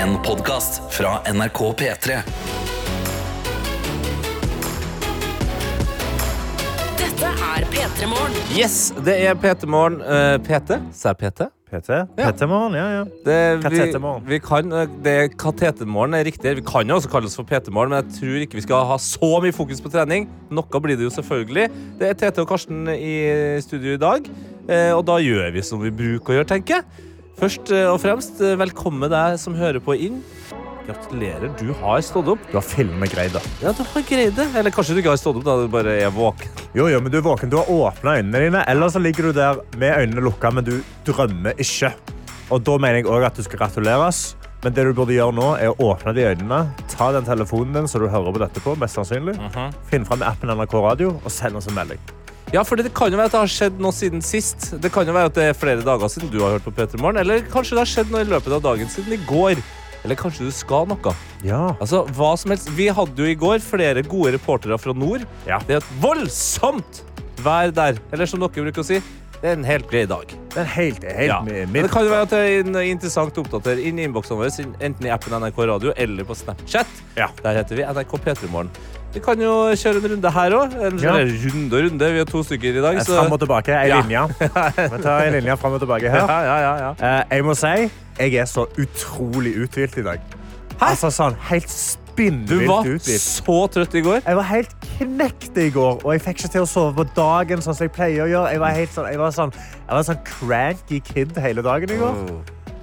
En podkast fra NRK P3. Dette er P3 Morgen. Yes, det er PT Morgen. Uh, PT? Sa jeg PT? PT? PT-morgen, ja, ja. Det, vi, Katetermorgen. vi kan, eh, det er Katetermorgen er riktig. Vi kan jo også kalle oss for PT-morgen, men jeg tror ikke vi skal ha så mye fokus på trening. Noe blir det jo selvfølgelig. Det er Tete og Karsten i studio i dag, eh, og da gjør vi som vi bruker å gjøre, tenker jeg. Først eh, og fremst, eh, velkommen deg som hører på inn. Gratulerer, du har stått opp. Du har filmet greid, det. Ja, du har greid det. Eller kanskje du ikke har stått opp, da du bare er våken. Jo, jo, men du er våken. Du har åpna øynene dine, eller så ligger du der med øynene lukka, men du drømmer ikke. Og da mener jeg òg at du skal gratuleres. Men det du burde gjøre nå, er å åpne de øynene, ta den telefonen din så du hører på dette på, mest sannsynlig, finn fram appen NRK Radio og send oss en melding. Ja, for det kan jo være at det har skjedd noe siden sist. Det kan jo være at det er flere dager siden du har hørt på Petremorgen. Eller kanskje det har skjedd noe i løpet av dagen siden i går. Eller kanskje du skal noe. Ja. Altså, hva som helst. Vi hadde jo i går flere gode reportere fra nord. Ja. Det er et voldsomt vær der. Eller som dere bruker å si, det er en helt grei dag. Det er helt, helt Ja. Men det kan jo være at det er en interessant å oppdatere inn i innboksene våre, enten i appen NRK Radio eller på Snapchat. Ja. Der heter vi NRK P3morgen. Vi kan jo kjøre en runde her òg. Ja. Runde og runde. Vi har to stykker i dag. så- Fram og tilbake, ei Ja. linje. Vi tar ei linje fram og tilbake her. Ja, ja, ja, ja. Eh, jeg må si, jeg er så utrolig uthvilt i dag. Altså sånn helt Du var uthvilt. så trøtt i går. Jeg var helt knekt i går, og jeg fikk ikke til å sove på dagen sånn som jeg pleier å gjøre. Jeg var, sånn, jeg var, sånn, jeg var en sånn cranky kid hele dagen i går.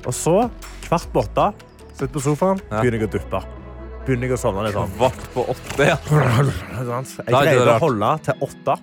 Og så, kvart på åtte, sitter på sofaen, begynner jeg å duppe. Begynner jeg å sovne litt sånn. Kvart på åtte, ja. Jeg greide å holde til åtte.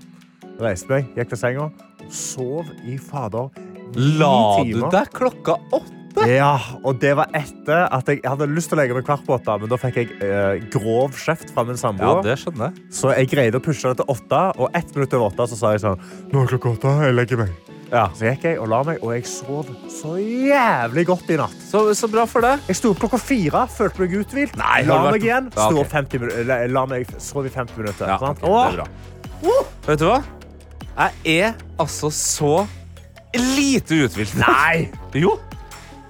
Reiste meg, gikk til senga, sov i fader La du deg klokka åtte? Ja, og det var etter at jeg, hadde lyst til å legge meg kvart på åtte, men da fikk jeg eh, grov kjeft fra min Ja, samboer. det skjønner jeg. Så jeg greide å pushe det til åtte, og ett minutt over åtte så sa jeg sånn Nå er klokka åtte, jeg legger meg. Ja, så gikk jeg og la meg, og jeg sov så jævlig godt i natt. Så, så bra for deg. Jeg sto opp klokka fire, følte meg uthvilt. La meg vært- igjen, Ja, okay. 50 la, la meg, sov i 50 minutter. Ja, sant? ok, det er bra. Uh! Vet du hva? Jeg er altså så lite uthvilt. Nei! Jo.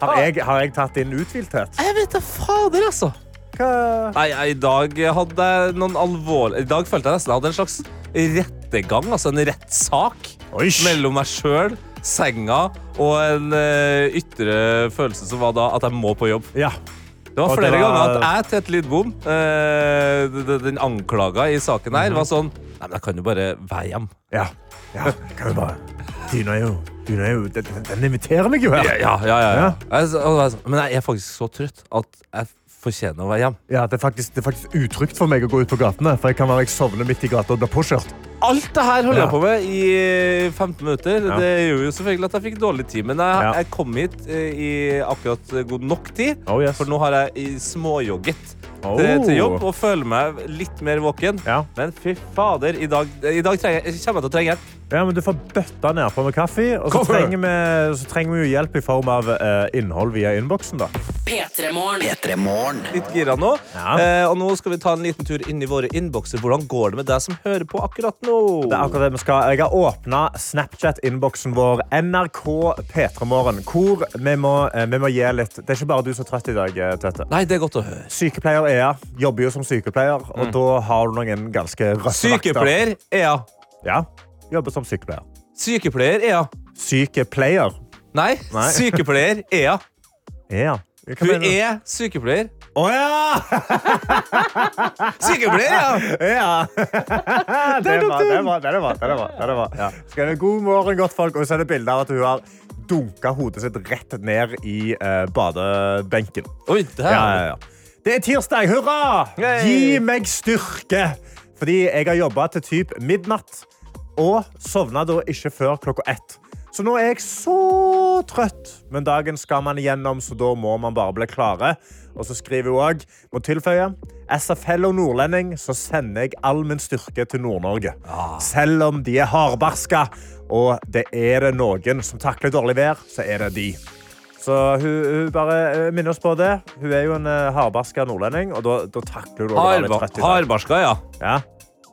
Har jeg, har jeg tatt inn uthvilthet? Jeg vet da fader, altså. Nei, I dag hadde jeg noen alvorlige I dag følte jeg nesten jeg hadde en slags rettegang, altså en rettssak, Oi. mellom meg sjøl, senga og en uh, ytre følelse som var da at jeg må på jobb. Ja. Det var flere det var- ganger at jeg, Tete Lidbom, d- d- den anklaga i saken her, var sånn Nei, men jeg kan jo bare være hjem. Ja. ja. Kan jo bare Dyna jo, dyna jo den, den inviterer meg jo her. Ja, ja, ja, ja. Ja. Jeg, men jeg er faktisk så trøtt at jeg fortjener å være hjem. Ja, det, er faktisk, det er faktisk utrygt for meg å gå ut på gatene, for jeg kan være jeg sovner midt i gata og blir påkjørt. Alt det her holder Ja. jeg på med i 15 minutter. Ja. Det gjorde jo selvfølgelig at jeg fikk dårlig tid, men jeg, Ja. jeg kom hit eh, i akkurat god nok tid. Oh, yes. For nå har jeg småjogget Oh. til, til jobb og føler meg litt mer våken. Men fy fader, i dag, i dag trenger, jeg- kommer jeg til å trenge hjelp. ja, men du får bøtta nedpå med kaffe, og så trenger, vi, så trenger vi hjelp i form av eh, innhold via innboksen, da. P3 Morgen. Litt gira nå. Ja. Eh, og nå skal vi ta en liten tur inn i våre innbokser. Hvordan går det med deg som hører på akkurat nå? Det er akkurat det vi skal. Jeg har åpna Snapchat-innboksen vår, NRK P3morgen, hvor vi må, eh, vi må gi litt Det er ikke bare du som er trøtt i dag, eh, Tete. Nei, det er godt å høre. Sykepleier Ea jobber jo som sykepleier, og da har du noen ganske røffe. Sykepleier, Ea. Ja, jobber som sykepleier. Sykepleier, Ea. Sykepleier. Nei, Nei. sykepleier, Ea. Ea. Hun er sykepleier. Å ja! Sykepleier, ja! ja. det var det. Var, det, var, det, var, det var. Ja. Skal det God morgen, godt folk. Og så er det bilde av at hun har dunka hodet sitt rett ned i uh, badebenken. Oi, det, Ja, ja, ja. Det er tirsdag, hurra! Hey! Gi meg styrke! Fordi jeg har jobba til typ midnatt og sovna da ikke før klokka ett. Så nå er jeg så trøtt, men dagen skal man igjennom, så da må man bare bli klare. Og så skriver hun òg, må tilføye, as a fellow nordlending så sender jeg all min styrke til Nord-Norge. Selv om de er hardbarska, og det er det noen som takler dårlig vær, så er det de. Så hun, hun bare eh, minner oss på det. Hun er jo en uh, hardbarska nordlending, og da, da takler hun i dag. Harbarska, ja. Ja.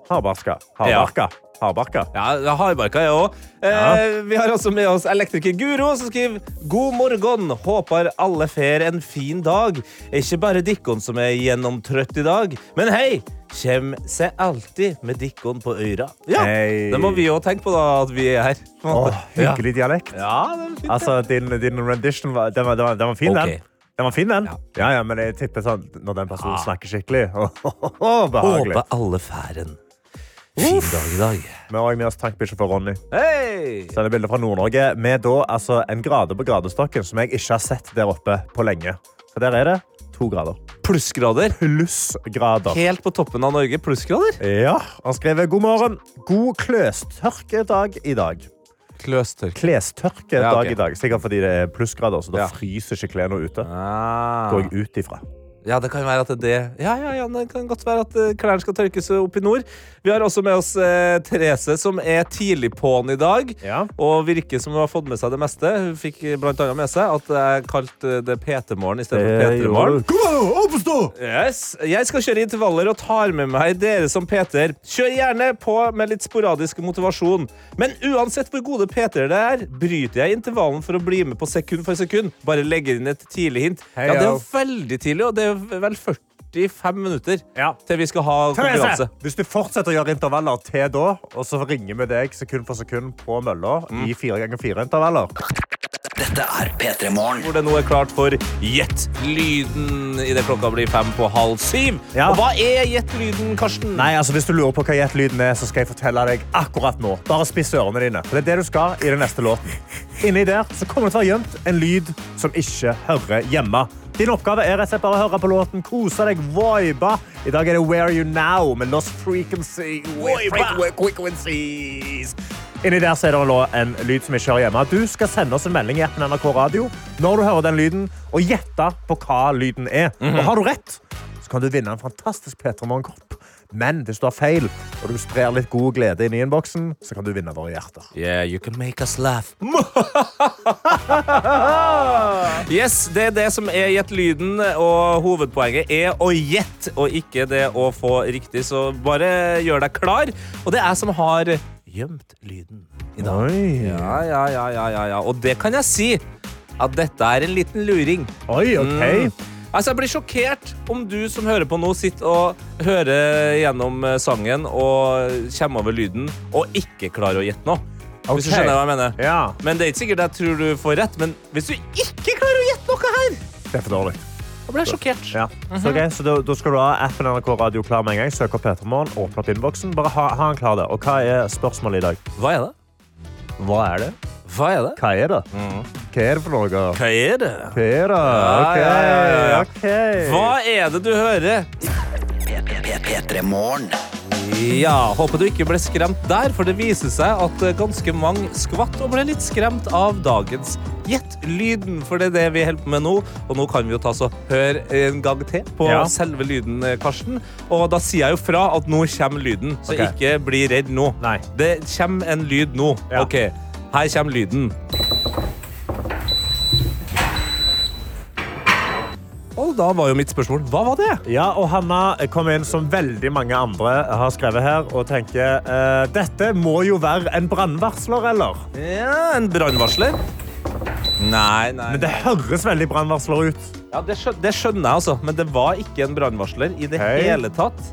Hardbarska. Hardbarka. Hardbarka. Ja, hardbarka jeg òg. Eh, vi har også med oss elektriker Guro, som skriver God morgen. Håper alle får en fin dag. Ikke bare dikkon som er gjennomtrøtt i dag, men hei! Kjem seg alltid med dikkon på øra. Ja, hey. Det må vi òg tenke på, da, at vi er her. Åh, hyggelig dialekt. Ja, det var fint. Altså, din, din rendition var, den, var, den, var, den var fin, okay. den. Den var fin, den. Ja. Ja, ja, men jeg tipper sånn når den personen Ja. snakker skikkelig. behagelig. Håper alle får en fin dag i dag. Vi har òg med oss tankbikkja for Ronny. Hei! Sender bilder fra Nord-Norge med da, altså, en grade på gradestokken som jeg ikke har sett der oppe på lenge. For der er det to grader. Plussgrader. Plussgrader. Helt på toppen av Norge. Plussgrader. Ja, Han skriver god morgen. God kløstørkedag i dag. Kløstørk. Klestørkedag Ja, okay. i dag. Sikkert fordi det er plussgrader, så da Ja. fryser ikke klærne ute. Ah. Går jeg ut ifra. Ja, det kan være at det er det. Ja, ja, ja, det kan godt være at eh, klærne skal tørkes opp i nord. Vi har også med oss eh, Therese, som er tidlig på'n i dag. Ja. Og virker som hun har fått med seg det meste. Hun fikk eh, blant annet med seg at jeg kalte det PT-morgen istedenfor P3-morgen. Kom an, opp og stå! Yes. Jeg skal kjøre intervaller og tar med meg dere som Peter. Kjør gjerne på med litt sporadisk motivasjon. Men uansett hvor gode Peter det er, bryter jeg intervallen for å bli med på sekund for sekund. Bare legger inn et tidlig hint. Ja, det er jo veldig tidlig, og det er vel 45 minutter Ja. til vi skal ha konkurranse. Hvis du fortsetter å gjøre intervaller til da, og så ringer vi deg sekund for sekund på mølla i fire ganger fire intervaller Dette er P3 Morgen. Hvor det nå er klart for Gjett lyden idet klokka blir fem på halv syv. Ja. Og hva er Gjett lyden, Karsten? Nei, altså Hvis du lurer på hva gjettlyden er, så skal jeg fortelle deg akkurat nå. Bare spiss ørene dine. For det er det du skal i den neste låten. Inni der så kommer det til å være gjemt en lyd som ikke hører hjemme. Din oppgave er rett og slett bare å høre på låten, kose deg, vibe. I dag er det Where Are You Now med Lost Frequency. Frequencies. Inni der så er det en lyd som ikke hører hjemme. Du skal sende oss en melding i appen NRK Radio når du hører den lyden, og gjette på hva lyden er. Og har du rett, så kan du vinne en fantastisk P3 Morgenkopp. Men hvis du har feil, og du sprer litt god glede inn i innboksen, så kan du vinne våre hjerter. Yeah, you can make us laugh. yes, det er det som er gjett lyden, og hovedpoenget er å gjette, og ikke det å få riktig. Så bare gjør deg klar. Og det er jeg som har gjemt lyden i dag. Oi. Ja, ja, ja, ja, ja, ja. Og det kan jeg si at dette er en liten luring. Oi, OK. Mm. Altså, Jeg blir sjokkert om du som hører på nå, sitter og hører gjennom eh, sangen og kommer over lyden og ikke klarer å gjette noe. Hvis du skjønner hva jeg mener. Ja, Men det er ikke sikkert jeg tror du får rett, men hvis du ikke klarer å gjette noe her, det er for dårlig. Da ble sjokkert. Ja. så, okay, så da, da skal du ha appen NRK Radio klar med en gang. Søk opp P3morgen, åpne opp innboksen. Bare ha, ha den klar der. Og hva er spørsmålet i dag? Hva er det? Hva er det? Hva er det? Hva er det? Hva er det for noe? Hva er det? Hva er det? Ok, ja, ja, ja. ok. Hva er det du hører? Ja, Håper du ikke ble skremt der, for det viser seg at eh, ganske mange skvatt og ble litt skremt av dagens Gjett lyden, for det er det vi holder på med nå. Og nå kan vi jo ta så høre en gang til på Ja. selve lyden, eh, Karsten. Og da sier jeg jo fra at nå kommer lyden, så Ok. ikke bli redd nå. Nei. Det kommer en lyd nå. Ja. Ok, her kommer lyden. Og da var jo mitt spørsmål, hva var det? Ja, og Hanna kom inn som veldig mange andre har skrevet her, og tenker eh, dette må jo være en brannvarsler, eller? Ja, en brannvarsler. Nei, nei. Men det høres veldig brannvarsler ut. Ja, det, skjø det skjønner jeg, altså. Men det var ikke en brannvarsler i det Hei. hele tatt.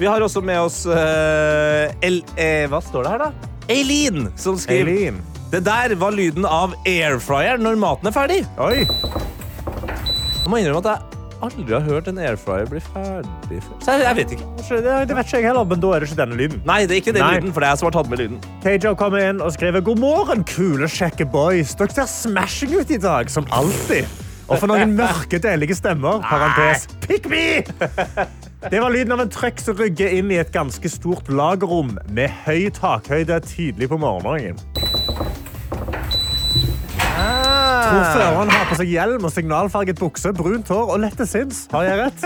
Vi har også med oss eh, El eh, Hva står det her, da? Eileen, som skriver Eileen. Det der var lyden av airfryer når maten er ferdig. Oi. Jeg må innrømme at jeg aldri har hørt en airfryer bli ferdig før. Så jeg, jeg vet ikke. Det, det vet ikke jeg heller, men da er det ikke denne lyden. Nei, det er ikke den Nei. lyden, for det er jeg som har tatt med lyden. Keijo kommer inn og skriver God morgen, kule, kjekke boys. Dere ser smashing ut i dag, som alltid. Og for noen mørke, deilige stemmer. Parentes. Pick me! Det var lyden av en trøkk som rygger inn i et ganske stort lagerrom med høy takhøyde tidlig på morgenen. Tror føreren har på seg hjelm og signalfarget bukse, brunt hår og lette sinns. Har jeg rett?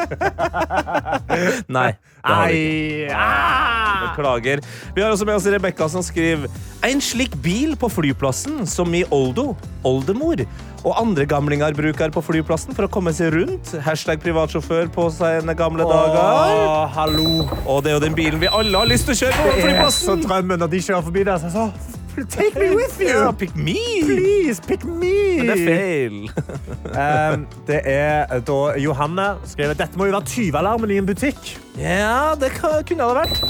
Nei. det har vi ikke. Ah! Beklager. Vi har også med oss Rebekka som skriver En slik bil på flyplassen som i Oldo, oldemor, og andre gamlinger bruker på flyplassen for å komme seg rundt. Hashtag privatsjåfør på sine gamle dager. Å, hallo. Og det er jo den bilen vi alle har lyst til å kjøre på Det er så flyplassen. drømmen når de kjører forbi der. Så, så, take me with you! Yeah, pick me! Please, pick me! Men det er feil. Um, det er da Johanne skriver Dette må jo være tyvealarmen i en butikk. Ja, det kunne det vært.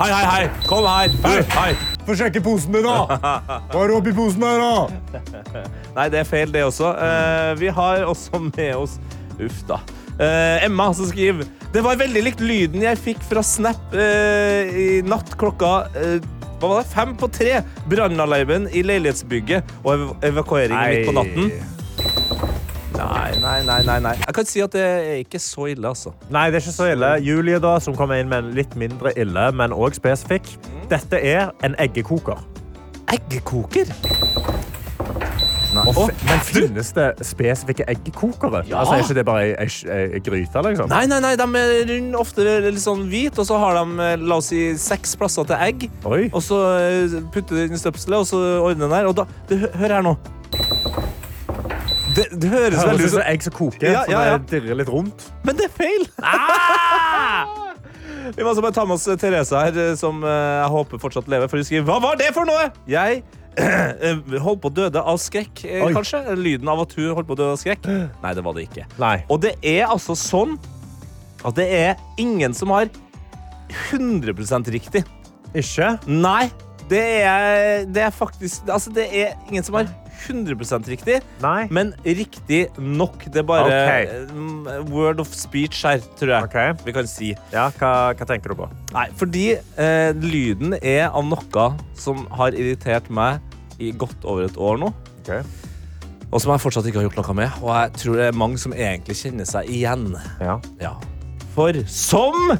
Hei, hei, hei. Kom her. Hei, hei. Få sjekke posen din, da! Hva er oppi posen her, da? Nei, det er feil, det også. Uh, vi har også med oss Uff, da. Uh, Emma som skriver Det var veldig likt lyden jeg fikk fra Snap uh, i natt klokka hva var det? Fem på tre. Brannalarmen i leilighetsbygget og ev evakueringen midt på natten. Nei, nei, nei, nei, nei. Jeg kan si at det er ikke så ille, altså. Nei, det er ikke så ille. Julie, da, som kommer inn med en litt mindre ille, men òg spesifikk. Dette er en eggekoker. Eggekoker? Og men finnes det spesifikke eggkokere? Ja. Altså, er ikke det bare ei, ei, ei gryte, liksom? Nei, nei, nei, de er ofte litt sånn hvit, og så har de eh, la oss si, seks plasser til egg. Oi. Og så eh, putter du det inn støpselet, og så ordner den der. Og da, du, hør her nå. Det, det høres veldig ut som egg som koker, Ja, ja, ja. som dirrer litt rundt. Men det er feil! Vi må altså bare ta med oss Therese her, eh, som eh, jeg håper fortsatt lever. For hun skriver Hva var det for noe?! Jeg eh, holdt på å døde av skrekk, eh, Oi. kanskje. Lyden av at hun holdt på å døde av skrekk. Nei, det var det ikke. Nei. Og det er altså sånn at det er ingen som har 100% riktig. Ikke? Nei, det er, det er faktisk Altså, det er ingen som har 100 riktig, Nei. men riktig nok. Det er bare Ok. mm, word of speech her, tror jeg okay. vi kan si. Ja, hva, hva tenker du på? Nei, fordi eh, lyden er av noe som har irritert meg i godt over et år nå. Okay. Og som jeg fortsatt ikke har gjort noe med. Og jeg tror det er mange som egentlig kjenner seg igjen. Ja. Ja. For som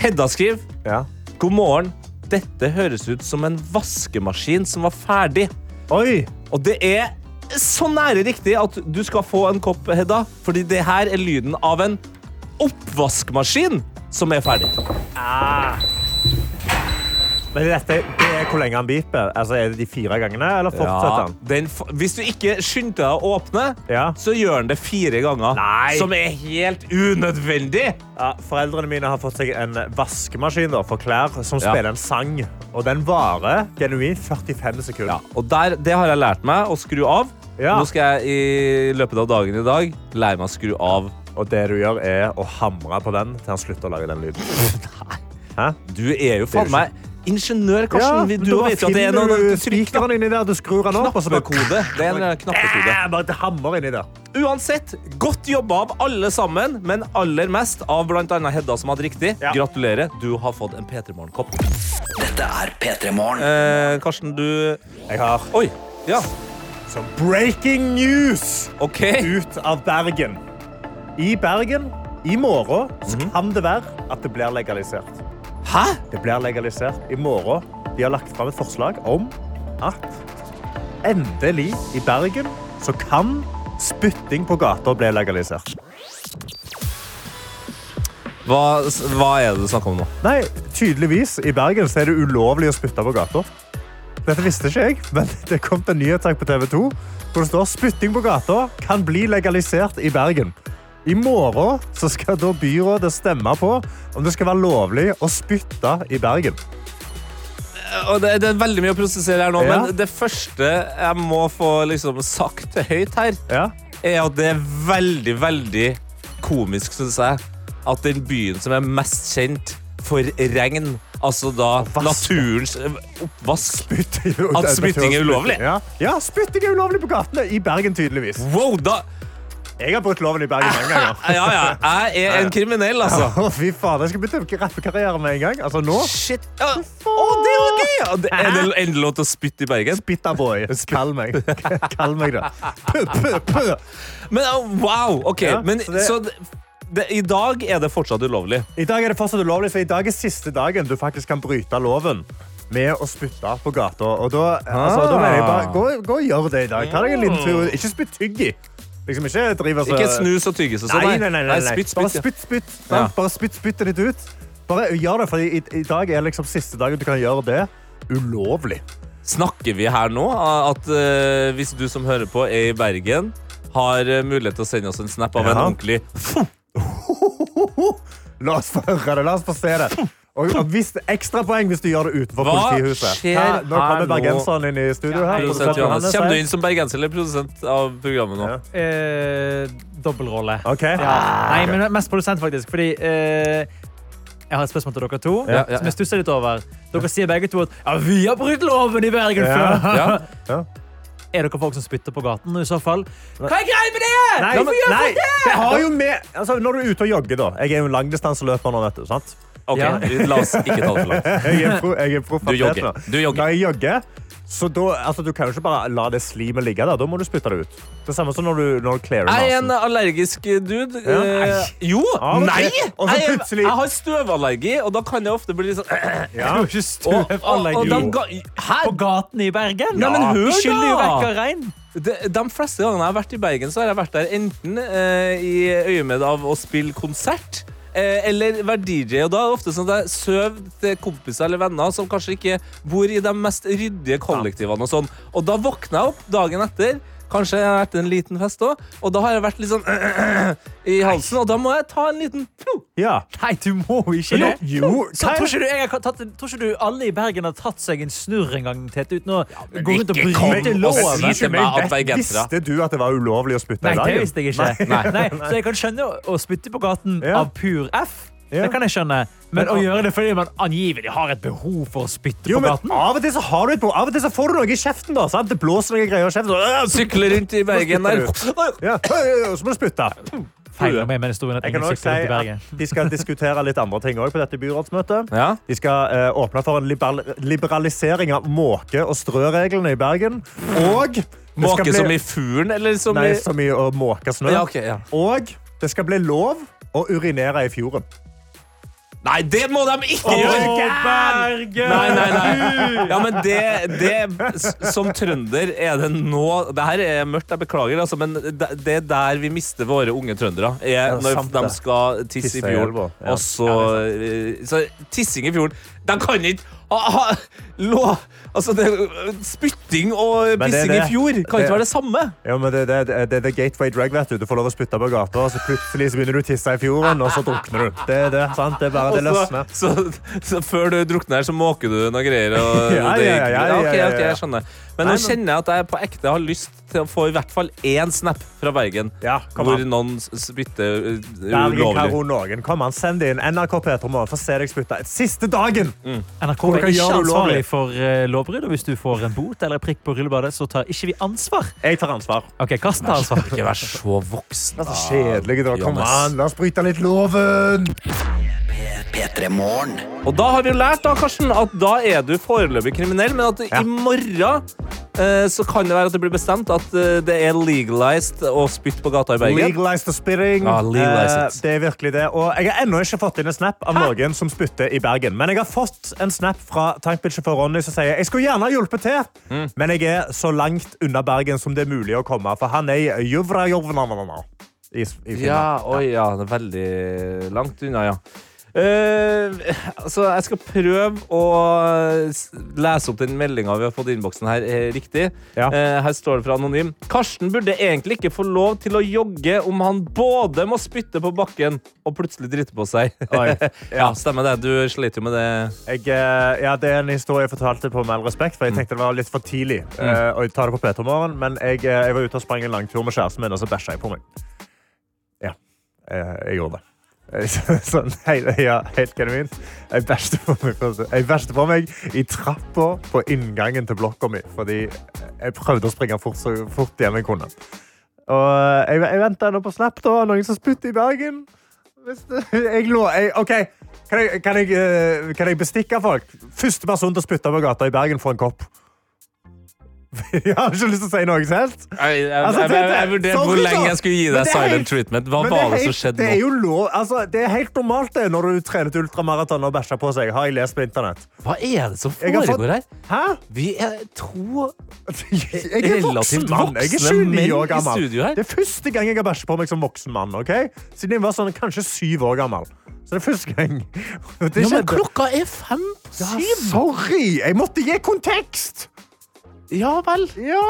Hedda skriver ja. God morgen. Dette høres ut som en vaskemaskin som var ferdig. Oi! Og det er så nære riktig at du skal få en kopp, Hedda. Fordi det her er lyden av en oppvaskmaskin som er ferdig. Men dette, det er hvor lenge han beeper? Altså, er det de fire gangene, eller fortsetter han? den, hvis du ikke skynder deg å åpne, Ja. så gjør han det fire ganger. Nei. Som er helt unødvendig. Ja, foreldrene mine har fått seg en vaskemaskin da, for klær som spiller en sang. Og den varer genuint 45 sekunder. Ja, og der, det har jeg lært meg å skru av. Ja. Nå skal jeg i løpet av dagen i dag lære meg å skru av. Og det du gjør, er å hamre på den til han slutter å lage den lyden. Hæ? Du er jo faen meg ingeniør, Karsten. ja, du vet jo at det er noen noe spikeren inni der, du skrur den opp, og så bare Knappekode. Det er en knappekode. Eh, Bare et hammer inni der. Uansett, godt jobba av alle sammen, men aller mest av bl.a. Hedda, som hadde riktig. Ja. Gratulerer, du har fått en P3 Morgen-kopp. Dette er P3 Morgen. Eh, Karsten, du Jeg har Oi. Ja, så breaking news okay. ut av Bergen. I Bergen, i morgen, så Mhm. kan det være at det blir legalisert. Hæ? Det blir legalisert i morgen. De har lagt fram et forslag om at endelig i Bergen så kan spytting på gata bli legalisert. Hva, hva er det du snakker om nå? Nei, tydeligvis i Bergen så er det ulovlig å spytte på gata. Dette visste ikke jeg, men det kom en nyhetssak på TV 2 hvor det står spytting på gata kan bli legalisert i Bergen. I morgen så skal da byrådet stemme på om det skal være lovlig å spytte i Bergen. Og det, det er veldig mye å prosessere her nå, Ja. men det første jeg må få liksom, sagt høyt her, Ja? er at det er veldig, veldig komisk, synes jeg, at den byen som er mest kjent for regn, altså da naturens eh, oppvask Spytting, At spytting er ulovlig? Ja. ja, spytting er ulovlig på gatene i Bergen, tydeligvis. Wow, da Jeg har brutt loven i Bergen mange ganger. Ja, ja, jeg er en kriminell, altså. Ja, fy faen, jeg skal begynne rappekarriere med en gang. Altså nå. Shit. Ja. Oh, det var gøy! Ja, det, er det endelig lov til å spytte i Bergen? Spittaboy. Kall meg. Kall meg det. Puh, puh, puh. Men wow, ok. Ja, Men, så det- så det, i dag er det fortsatt ulovlig. I dag er det fortsatt ulovlig, for i dag er siste dagen du faktisk kan bryte loven med å spytte på gata. Og da, altså, da mener jeg bare, gå, gå og gjør det i dag. Ta deg en liten tur. Ikke spytt tygg i. Liksom ikke driv så- Ikke snus og tygge seg sånn. Nei, nei, nei, nei, nei. Spytt, spytt. Bare spytt, spytt. Ja. Bare spytt spyttet ditt ut. Bare gjør det, for i, i dag er liksom siste dagen du kan gjøre det ulovlig. Snakker vi her nå at uh, hvis du som hører på er i Bergen, har uh, mulighet til å sende oss en snap av en ordentlig La oss få høre det. La oss få se det. Og, hvis, ekstrapoeng hvis du gjør det utenfor Hva politihuset. skjer Hæ? Nå kommer bergenseren inn i studio. her. Kommer du inn som bergenser eller produsent av programmet nå? Ja. Eh, Dobbeltrolle. Okay. Ja. Nei, men mest produsent, faktisk. Fordi eh, jeg har et spørsmål til dere to. Ja, ja, Som jeg stusser litt over. Dere sier begge to at ja, vi har brutt loven i Bergen før. Ja. Ja. Er dere folk som spytter på gaten? I så fall? Hva er greia med det?! Nei, Hvorfor nei, det? det har jo med altså, Når du er ute og jogger, da. Jeg er jo langdistanseløper nå, vet du. sant? Ok, Ja. La oss ikke ta det for langt. Jeg er pro, jeg er proff Du jogger. nå. Du jogger. Når jeg jogger, så da, altså, du kan jo ikke bare la det slimet ligge der. Da må du spytte det ut. Det samme som når du, når du clearer Jeg er en nasen. allergisk dude. Ja. Eh, jo! Ja, og Nei! Og så Jeg, plutselig- jeg har støvallergi, og da kan jeg ofte bli litt sånn Ja. Du har ikke og, og, og de ga, Hæ? på gaten i Bergen? Ja, men hør Vi skyller jo da! vekk av regn. De, de fleste gangene jeg har vært i Bergen, så har jeg vært der enten eh, i øyemed av å spille konsert. Eh, eller være DJ. Og da er det ofte sånn at jeg sover til kompiser eller venner som kanskje ikke bor i de mest ryddige kollektivene. Og sånn Og da våkner jeg opp dagen etter. Kanskje jeg har vært en liten fest òg. Og da har jeg vært litt sånn i halsen, og da må jeg ta en liten Ja. Nei, du må ikke det. jo, tror ikke, du, jeg har tatt, tror ikke du alle i Bergen har tatt seg en snurr en gang, Tete, uten å gå rundt og bryte loven? si til meg at bergensere Visste du at det var ulovlig å spytte Nei, det visste jeg ikke. Nei. Nei. Så jeg kan skjønne å spytte på gaten Ja. av pur F. Ja. Det kan jeg skjønne. Men Men- å gjøre det fordi man angivelig har et behov for å spytte Jo, på men gaten Av og til så har du et behov. Av og til så får du noe i kjeften. da, sant? Det blåser noen greier i kjeften. så- Sykler rundt i Bergen der. Ja, Så må du spytte. Feiler meg med historien at Jeg kan ingen også si sykler rundt i Bergen. at De skal diskutere litt andre ting også på dette byrådsmøtet. Ja. De skal uh, åpne for en liberal liberalisering av måke- og strøreglene i Bergen. Og Måke bli- som i fuglen, eller som Nei, i Nei, som i å måke snø. ja, okay, ja. Og det skal bli lov å urinere i fjorden. Nei, det må de ikke gjøre! Nei, nei, nei. Ja, men det, det Som trønder er det nå Det her er mørkt, jeg beklager, altså, men det, er der vi mister våre unge trøndere. Er når sant de skal tisse Tisse i fjorden. Og så, eh, så Tissing i fjorden De kan ikke ha, ha, lå, Altså, det, spytting og pissing i fjor kan ikke være det samme. Ja, men det, det, det, det er the gateway drug, vet du. Du får lov å spytte på gata, og så plutselig så begynner du å tisse i fjorden, og så drukner du. Det er det, sant? Det er bare det løsner. så, så, så før du drukner, så måker du noe greier. Og Ja, ja, ja, ja, ja, ja, ja, ja. jeg skjønner. Men nå kjenner jeg at jeg på ekte har lyst til å få i hvert fall én snap fra Bergen. Ja, hvor an. noen spytter Bergen ulovlig. Karo Noen. Kom an, send inn. NRK P3 Morgen. Få se deg spytte. Siste dagen! NRK er ikke ansvarlig for uh, lovbrudd. Og hvis du får en bot eller prikk på rullebadet, så tar ikke vi ansvar. Jeg tar ansvar. Ok, Karsten tar ansvar. Ikke vær så voksen. Det er så kjedelig. da. Kom an, la oss bryte litt loven! P3 Morgen. Og da har vi jo lært da, Karsten, at da er du foreløpig kriminell, men at Ja. i morgen eh, så kan det være at det blir bestemt at eh, det er legalized å spytte på gata i Bergen. Legalized the spitting. Ja, legalized. Eh, det er virkelig det. Og jeg har ennå ikke fått inn en snap av noen som spytter i Bergen. Men jeg har fått en snap fra tankbilsjåfør Ronny som sier jeg skulle gjerne ha hjulpet til, Mm. men jeg er så langt unna Bergen som det er mulig å komme. For han er i Juvra Jovna i, i Finland. Ja, oi, ja, det er veldig langt unna, ja. Eh, altså, jeg skal prøve å lese opp den meldinga vi har fått i innboksen her eh, riktig. Ja. Uh, her står det fra Anonym. Karsten burde egentlig ikke få lov til å jogge om han både må spytte på bakken og plutselig drite på seg. Oi. ja, stemmer det. Du sliter jo med det. Jeg, ja, det er en historie jeg fortalte på med all respekt, for jeg tenkte det var litt for tidlig eh, å ta det på P2-morgen, men jeg, jeg var ute og sprang en langtur med kjæresten min, og så bæsja jeg på meg. Ja, jeg, jeg gjorde det. Eh, Sånn, hei, ja, helt genuint. Jeg bæsjte på meg, jeg bæsjte på meg i trappa på inngangen til blokka mi, fordi jeg prøvde å springe fort, så fort hjem jeg kunne. Og eh, jeg, jeg venta nå på Snap, da. Noen som spytter i Bergen. Jeg lå, OK, kan jeg, kan, jeg, eh, kan jeg bestikke folk? Første person til å spytte på gata i Bergen får en kopp. Jeg har ikke lyst til å si noe selv. Jeg, jeg, Altså, jeg, jeg, jeg vurderte hvor lenge jeg skulle gi deg silent helt- treatment. Hva var det er som helt- skjedde det er jo lov, altså, det er helt normalt det når du trener til ultramaraton og bæsjer på seg. Har jeg lest på internett. Hva er det som foregår her? Hæ? Vi er to Jeg er Relativt voksne 29 menn år i studio her. Det er første gang jeg har bæsjet på meg som voksen mann. Okay? Siden jeg var sånn, kanskje syv år gammel. Så det er første gang. Det Ja, men klokka er fem på Ja, sorry! Jeg måtte gi kontekst! Ja vel. Ja,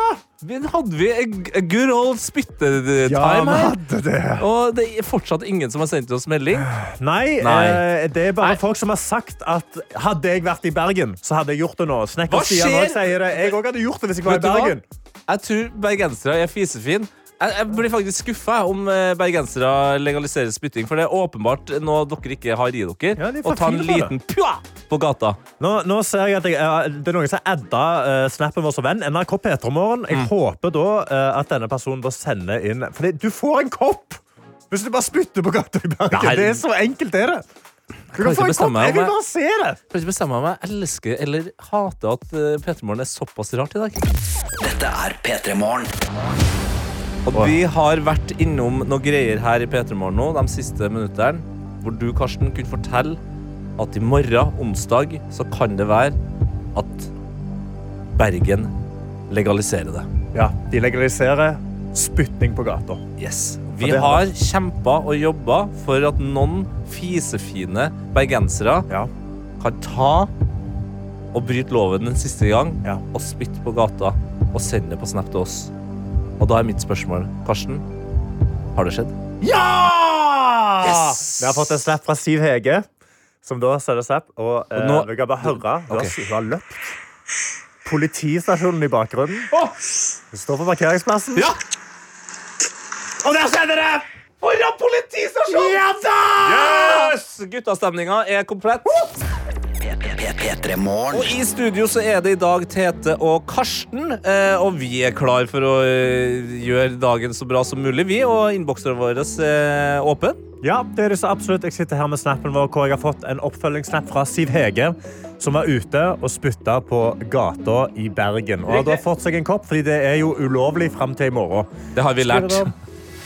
Men hadde vi a a good old spyttetime ja her? det. Og det er fortsatt ingen som har sendt oss melding. Nei, Nei. eh, det er bare Nei. folk som har sagt at hadde jeg vært i Bergen, så hadde jeg gjort det nå. Snekker Stian skjer? sier det. Jeg òg hadde gjort det hvis jeg var Vet i Bergen. hva? Jeg tror bergensere er fisefine. Jeg, jeg blir faktisk skuffa om eh, bergensere legaliserer spytting, for det er åpenbart noe dere ikke har i dere. Ja, de Å ta en det. liten pua på gata. Nå, nå ser jeg at jeg, eh, Det er noen som adda uh, snappen vår som venn. NRK P3morgen. Jeg Mm. håper da uh, at denne personen da sender inn For du får en kopp! Hvis du bare spytter på gata i Bergen. Nei. Det er så enkelt er det. Du kan få en kopp. Jeg vil bare se det. Jeg kan ikke bestemme om jeg elsker eller hater at uh, P3morgen er såpass rart i dag. Dette er P3 Morgen. Og vi har vært innom noen greier her i P3morgen nå de siste minuttene, hvor du, Karsten, kunne fortelle at i morgen, onsdag, så kan det være at Bergen legaliserer det. Ja, De legaliserer spytting på gata. Yes. Vi har- har kjempa og jobba for at noen fisefine bergensere Ja. kan ta og bryte loven en siste gang Ja. og spytte på gata og sende det på Snap til oss. Og da er mitt spørsmål, Karsten, har det skjedd? Ja! Yes! Vi har fått en snap fra Siv Hege, som da sender snap. Og eh, nå- vi kan bare høre. Hun Ok. har, hun har løpt. Politistasjonen i bakgrunnen. Hun står på parkeringsplassen. Ja! Og der skjedde det! Foran politistasjonen! Ja da! Yes! Guttastemninga er komplett. P3 Morgen. Og i studio så er det i dag Tete og Karsten. eh, Og vi er klar for å eh, gjøre dagen så bra som mulig, vi. Og innboksene våre er åpen. Ja, det er det så absolutt. Jeg sitter her med snappen vår, hvor jeg har fått en oppfølgingssnap fra Siv Hege, som var ute og spytta på gata i Bergen. Og hadde fått seg en kopp, fordi det er jo ulovlig fram til i morgen. Det har vi lært.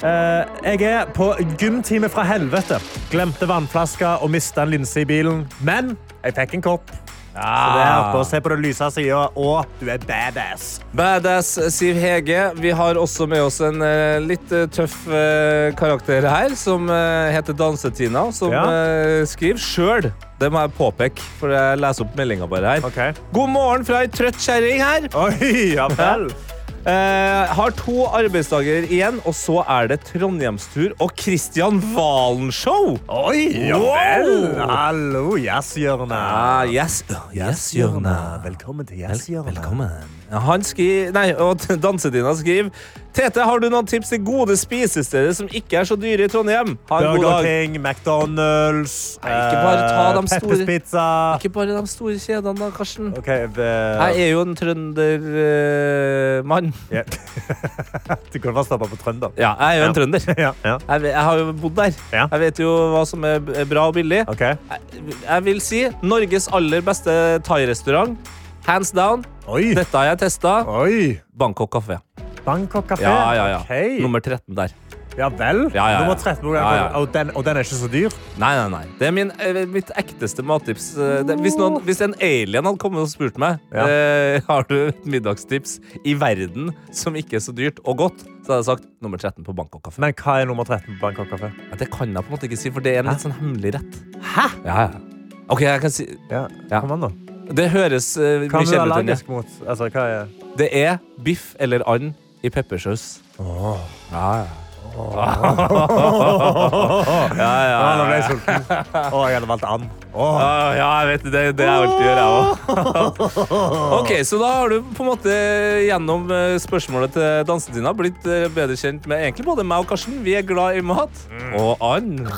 Uh, jeg er på gymtime fra helvete. Glemte vannflaska og mista en linse i bilen. Men jeg fikk en kopp. Så det er å se på den lyse sida, og du er badass. Badass Siv Hege. Vi har også med oss en eh, litt eh, tøff eh, karakter her, som heter Dansetina, som Ja. skriver sjøl. Det må jeg påpeke, for jeg leser opp meldinga bare her. Okay. God morgen fra ei trøtt kjerring her. Oi, ja vel. Eh, har to arbeidsdager igjen, og så er det Trondheimstur og Kristian Valen-show. Oi, ja vel. Hallo, jazzhjørnet. Ah, yes. Yes-hjørnet. Velkommen til jazzhjørnet. Velkommen. Han skriver, nei, og Dansedina skriver Tete, har du noen tips til gode spisesteder som ikke er så dyre i Trondheim? Ha en god Burger dag. King, McDonald's, Nei, ikke bare ta de eh, store- Peppers Pizza. Ikke bare de store kjedene, da, Karsten. Ok, det- Jeg er jo en trøndermann. Ja. Du kan bare stoppe på trønder. ja, jeg er jo en trønder. Ja, ja. Jeg, jeg har jo bodd der. Ja. Jeg vet jo hva som er b- bra og billig. Ok. Jeg, jeg vil si Norges aller beste thai-restaurant. Hands down. Oi. Dette har jeg testa. Bangkok kafé. Bangkok kafé. Ja, ja, ja. Okay. Nummer 13 der. Ja vel. Ja, ja, ja. Nummer 13. Ja, ja. Og, den, og den er ikke så dyr? Nei, nei, nei. Det er min, eh, mitt ekteste mattips. Eh, Det, hvis, noen, hvis en alien hadde kommet og spurt meg eh, Har du et middagstips i verden som ikke er så dyrt og godt, så hadde jeg sagt nummer 13 på Bangkok kafé. Men hva er nummer 13 på Bangkok kafé? Det kan jeg på en måte ikke si, for det er en Hæ? litt sånn hemmelig rett. Hæ? Ja, ja. OK, jeg kan si Ja. Ja. Kom an, da. Det høres uh, mye kjedelig ut. Mot? Altså, hva er Det er biff eller and i peppersaus. Ja, ja. ja, ja, ja. nå ble jeg sulten. Å, jeg hadde valgt and. Oh. Ja, jeg vet det. Det jeg alltid gjør, jeg òg. Ok, så da har du på en måte gjennom eh, spørsmålet til Dansetina blitt eh, bedre kjent med egentlig både meg og Karsten. Vi er glad i mat og and.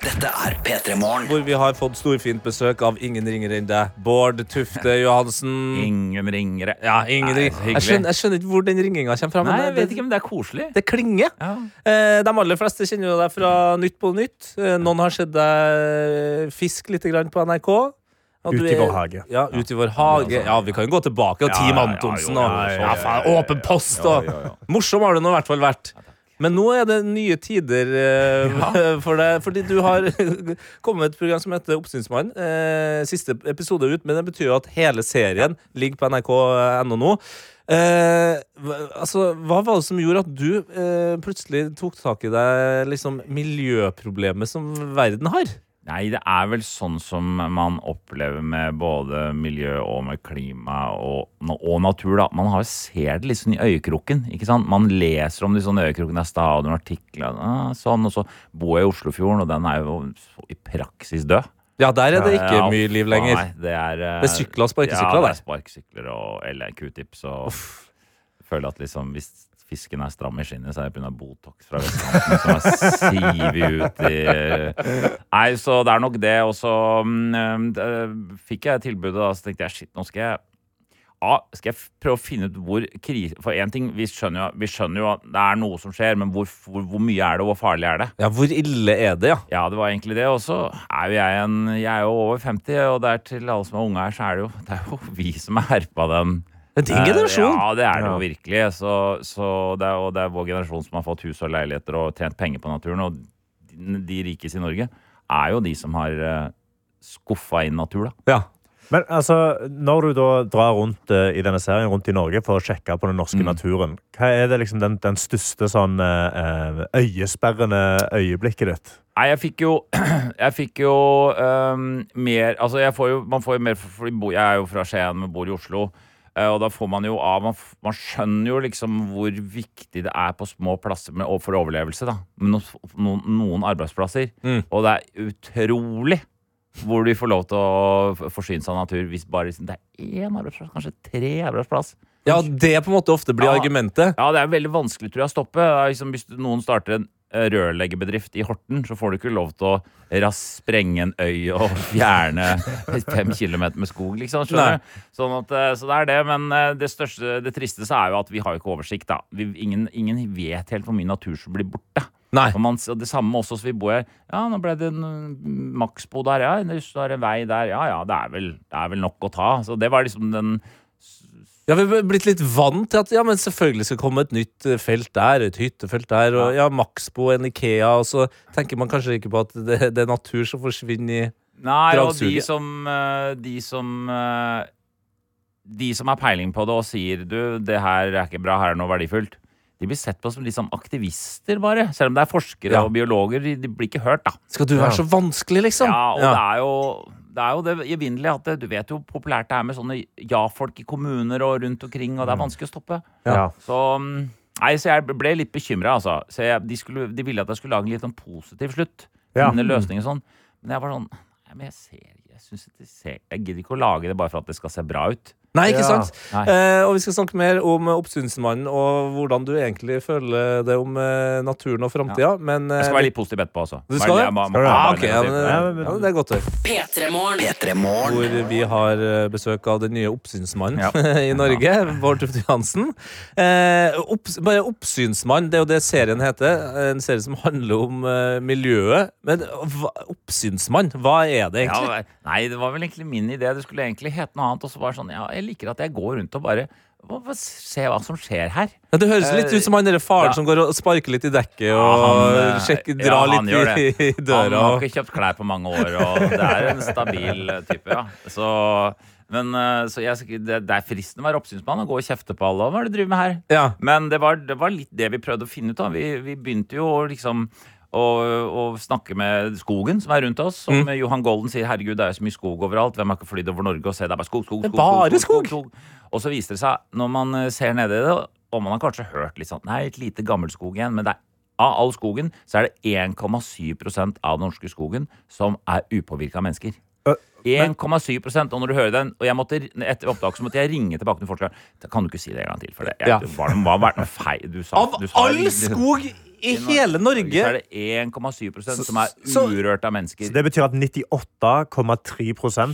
Dette er P3 Morgen. Hvor vi har fått storfint besøk av ingen ringere enn deg. Bård Tufte Johansen. Ingen ringere. Ja, ingen Nei, ringere. Jeg skjønner, jeg skjønner ikke hvor den ringinga kommer fra. Nei, jeg vet ikke, men det er koselig. Det klinger. Ja. Eh, de aller fleste kjenner jo deg fra Nytt på Nytt. Eh, noen har sett deg fisk litt på NRK. Ut i vår hage. Ja, ut i vår hage. Ja, vi kan jo gå tilbake. Og Team Antonsen og Åpen post og. Morsom har det nå i hvert fall vært. Men nå er det nye tider ja. for deg, fordi du har kommet med et program som heter Oppsynsmann. Eh, siste episode ut, men det betyr jo at hele serien ligger på nrk.no nå. Eh, hva- altså, hva var det som gjorde at du eh, plutselig tok tak i deg liksom, miljøproblemet som verden har? Nei, det er vel sånn som man opplever med både miljø og med klima og, og natur. da. Man har, ser det litt sånn i øyekroken. ikke sant? Man leser om de sånne øyekroken. Det er stadig noen artikler. Ah, sånn, Og så bor jeg i Oslofjorden, og den er jo i praksis død. Ja, der er det ikke Ja, mye liv lenger. Nei, det er, eh, Det er sykler og sparkesykler, Ja, det er sparkesykler og, eller q-tips. Og Uff. føler at liksom, hvis fisken er stram i skinnet, så er det pga. Botox fra vestkanten som er sivet ut i Nei, så det er nok det. Og så um, fikk jeg tilbudet, da, så tenkte jeg shit, nå skal jeg ja, skal jeg prøve å finne ut hvor krise For én ting, vi skjønner, jo, vi skjønner jo at det er noe som skjer, men hvor, hvor, hvor mye er det, og hvor farlig er det? Ja, Hvor ille er det, ja? Ja, det var egentlig det. Og så er jo jeg en Jeg er jo over 50, og det er til alle som er unge her, så er det jo, det er jo vi som er herpa den. Det er din generasjon. Ja, det er det jo virkelig. Så, så det, er, og det er vår generasjon som har fått hus og leiligheter og tjent penger på naturen. Og de, de rikeste i Norge er jo de som har uh, skuffa inn natur, da. ja. Men altså, når du da drar rundt uh, i denne serien rundt i Norge for å sjekke på den norske Mm. naturen, hva er det liksom den, den største sånn uh, øyesperrende øyeblikket ditt? Nei, jeg fikk jo Jeg fikk jo um, mer Altså, jeg får jo Man får jo mer Fordi jeg er jo fra Skien, men bor i Oslo. Eh, Og da får man jo av man, man skjønner jo liksom hvor viktig det er på små plasser med, for overlevelse. da Med noen, noen, arbeidsplasser. Mm. Og det er utrolig hvor de får lov til å forsyne seg av natur hvis bare liksom, det er én arbeidsplass, kanskje tre arbeidsplass. ja, det på en måte ofte blir Ja. argumentet. Ja, det er veldig vanskelig tror jeg, å stoppe. Liksom, hvis noen starter en rørleggerbedrift i Horten, så får du ikke lov til å raskt sprenge en øy og fjerne fem kilometer med skog, liksom. Skjønner du? Sånn at, eh, så det er det. Men eh, det største, det tristeste er jo at vi har jo ikke oversikt, da. Vi, ingen, ingen vet helt hvor mye natur som blir borte. Og, man, og det samme også, så vi bor her. Ja, nå ble det en mm, maksbo der, ja. Det er en vei der, ja ja, det er vel, det er vel nok å ta. Så det var liksom den Ja, Vi har blitt litt vant til at ja, men selvfølgelig skal komme et nytt eh, felt der, et hyttefelt der, og ja, Maxbo, en Ikea, og så tenker man kanskje ikke på at det, det er natur som forsvinner i Nei, og de som eh, De som eh, De som har peiling på det og sier du, det her er ikke bra, her er noe verdifullt. De blir sett på som litt sånn aktivister, bare. Selv om det er forskere Ja. og biologer. De, blir ikke hørt, da. Skal du være så vanskelig, liksom? Ja, og det er jo det er jo det evinnelige at det, du vet jo hvor populært det er med sånne ja-folk i kommuner og rundt omkring, og det er vanskelig å stoppe. Ja. Så mm, Nei, så jeg ble litt bekymra, altså. Så jeg, de, skulle, de ville at jeg skulle lage en litt sånn positiv slutt. Ja. Løsninger sånn. Men jeg var sånn Nei, men jeg ser Jeg synes ser Jeg gidder ikke å lage det bare for at det skal se bra ut. Nei, ikke Ja. sant? Nei. Eh, og vi skal snakke mer om Oppsynsmannen og hvordan du egentlig føler det om eh, naturen og framtida. Men eh, Jeg skal være litt positiv etterpå altså. Du skal det? du det? ah, bare ok, ja, men. Ja, men- ja, Det er godt å høre. P3morgen. P3 Morgen. Hvor vi har eh, besøk av den nye oppsynsmannen Ja. i Norge, Bård Tufte Johansen. Eh, opps, bare Oppsynsmann, det er jo det serien heter. En serie som handler om eh, miljøet. Men hva, oppsynsmann, hva er det egentlig? Ja, nei, det var vel egentlig min idé. Det skulle egentlig hete noe annet. Og så var det sånn, ja, jeg liker at jeg går rundt og bare hva, Se hva som skjer her. Ja, det høres litt ut som han der faren Ja. som går og sparker litt i dekket og Ja, han, eh, sjekker, drar litt i, i Han har ikke kjøpt klær på mange år, og det er en stabil eh, type, ja. Så, men eh, så jeg, det, er fristende å være oppsynsmann og gå og kjefte på alle. Hva er det du driver med her? Ja. Men det var, det var litt det vi prøvde å finne ut av. Vi, vi begynte jo å liksom å, og, snakke med skogen som er rundt oss. Som Mm. Johan Golden sier 'herregud, det er jo så mye skog overalt'. Hvem har ikke flydd over Norge og sett det er bare skog, skog, Det skog, bare skog, skog, skog. Og så viser det seg, når man eh, ser nede i det, og man har kanskje hørt litt sånn Nei, et lite gammelt skog igjen. Men det er, av all skogen så er det 1,7% av den norske skogen som er upåvirka av mennesker. 1,7% Og når du hører den Og jeg måtte, etter opptak så måtte jeg ringe tilbake til forskeren. Kan du ikke si det en gang til? For det, jeg, Ja. var, var, var feil du sa. Av du sa all skog i hele så Norge er det 1,7% som er urørt av mennesker. Så det betyr at 98,3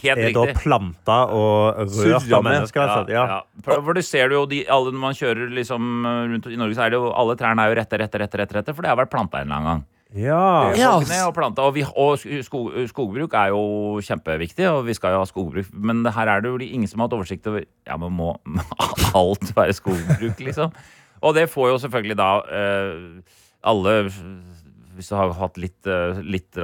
Helt er da planta og rørt av mennesker. altså. Ja. ja. For, du det ser du jo de, alle Når man kjører liksom rundt i Norge, så er det jo alle trærne er jo rette, rette, rette, rette, rette for det har vært planta en eller annen gang. Ja. Og planta, Og, vi, og skog, skogbruk er jo kjempeviktig, og vi skal jo ha skogbruk. Men her er det jo ingen som har hatt oversikt over Ja, men må alt være skogbruk, liksom? Og det får jo selvfølgelig da eh, alle hvis du har hatt litt, eh, litt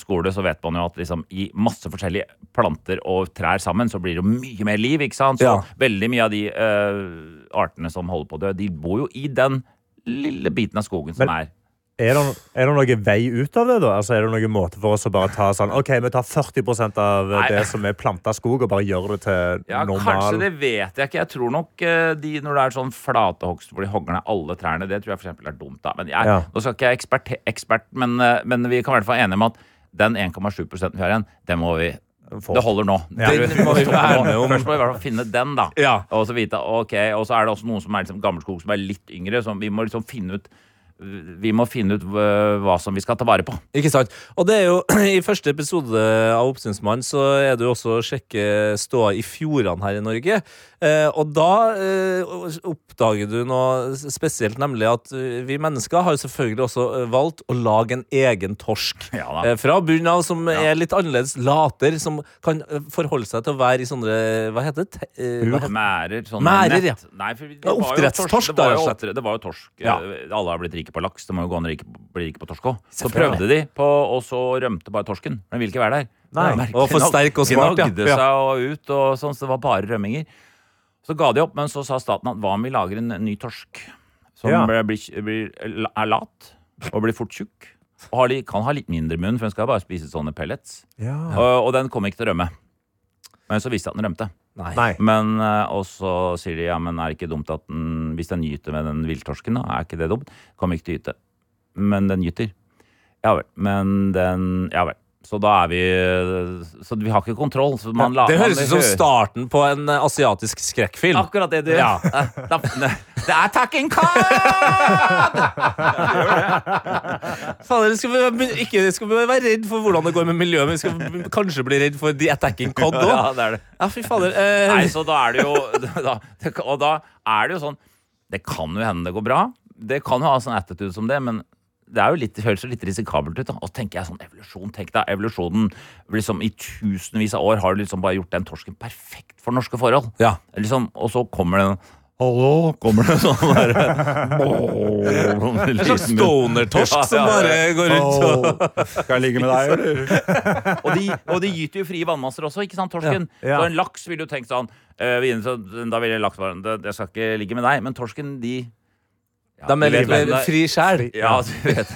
skole, så vet man jo at liksom, i masse forskjellige planter og trær sammen, så blir det jo mye mer liv. ikke sant? Så Ja. veldig mye av de uh, artene som holder på å dø, de bor jo i den lille biten av skogen som Men- er Er det, er det noen vei ut av det? da? Altså, er det noen måte for oss å bare ta sånn OK, vi tar 40% av Nei. det som er planta skog, og bare gjør det til Ja, normal Kanskje, det vet jeg ikke. Jeg tror nok eh, de, når det er sånn flatehogst hvor de hogger ned alle trærne, det tror jeg for eksempel er dumt. da. Men jeg, Ja. Nå skal ikke jeg ekspert, ekspert men, eh, men vi kan i hvert fall være enige om at den 1,7 vi har igjen, det må vi Få. Det holder nå. Ja. Først må vi i hvert fall finne den, da. Ja. Og så vite, ok, og så er det også noen som er liksom gammelskog som er litt yngre. Så vi må liksom finne ut vi må finne ut eh, hva som vi skal ta vare på. Ikke sant? Og det er jo, I første episode av Oppsynsmann så er det jo også å sjekke ståa i fjordene her i Norge. Eh, og da eh, oppdager du noe spesielt, nemlig at eh, vi mennesker har selvfølgelig også eh, valgt å lage en egen torsk. Ja. Eh, fra bunnen av, som Ja. er litt annerledes later, som kan eh, forholde seg til å være i sånne Hva heter det? Mærer. Sånn Mærer, ja. Nei, for det oppdrettstorsk, da, rett og slett. det var jo torsk. Ja. Alle har blitt rike på laks. Det må jo gå an å bli rike på torsk òg. Så prøvde de, på, og så rømte bare torsken. Den ville ikke være der. Nei. Den Og for sterk og smart, ja. Gnagde seg og ut, og sånn, så det var bare rømminger. Så ga de opp, men så sa staten at hva om vi lager en ny torsk som Ja. blir, blir, blir, er lat og blir fort tjukk? Og har, li- kan ha litt mindre munn, for den skal bare spise sånne pellets. Ja. Og, og den kom ikke til å rømme. Men så viste det at den rømte. Nei. Nei. Men eh, og så sier de ja, men er det ikke dumt at den, hvis den gyter med den villtorsken, da, er ikke det dumt? Kommer ikke til å gyte. Men den gyter. Ja vel. Men den Ja vel. Så da er vi Så vi har ikke kontroll. Så man Det høres ut som starten på en eh, asiatisk skrekkfilm. Akkurat det du Ja. Det er attacking card! Fader, skal vi ikke skal vi være redd for hvordan det går med miljøet, men vi skal kanskje bli redd for The Attacking Cod òg. Ja, det er det. Ja, fy fader. Eh, Nei, så da er det jo da, Og da er det jo sånn Det kan jo hende det går bra. Det kan jo ha sånn attitude som det, men det er jo litt, det høres jo litt risikabelt ut. da. Og så tenker jeg sånn evolusjon. Tenk deg, evolusjonen liksom i tusenvis av år har liksom bare gjort den torsken perfekt for norske forhold. ja. Liksom, og så kommer det Hallo, kommer det sånn derre En slags stoner-torsk som bare går rundt og Skal jeg ligge med deg, eller? og, de, og de gyter jo frie vannmasser også, ikke sant, torsken? Ja. Ja. Så en laks ville jo tenkt sånn eh, Da ville laks bare det- Jeg skal ikke ligge med deg. Men torsken, de ja, De er du litt mer hvem det er. fri sjel. Ja, du vet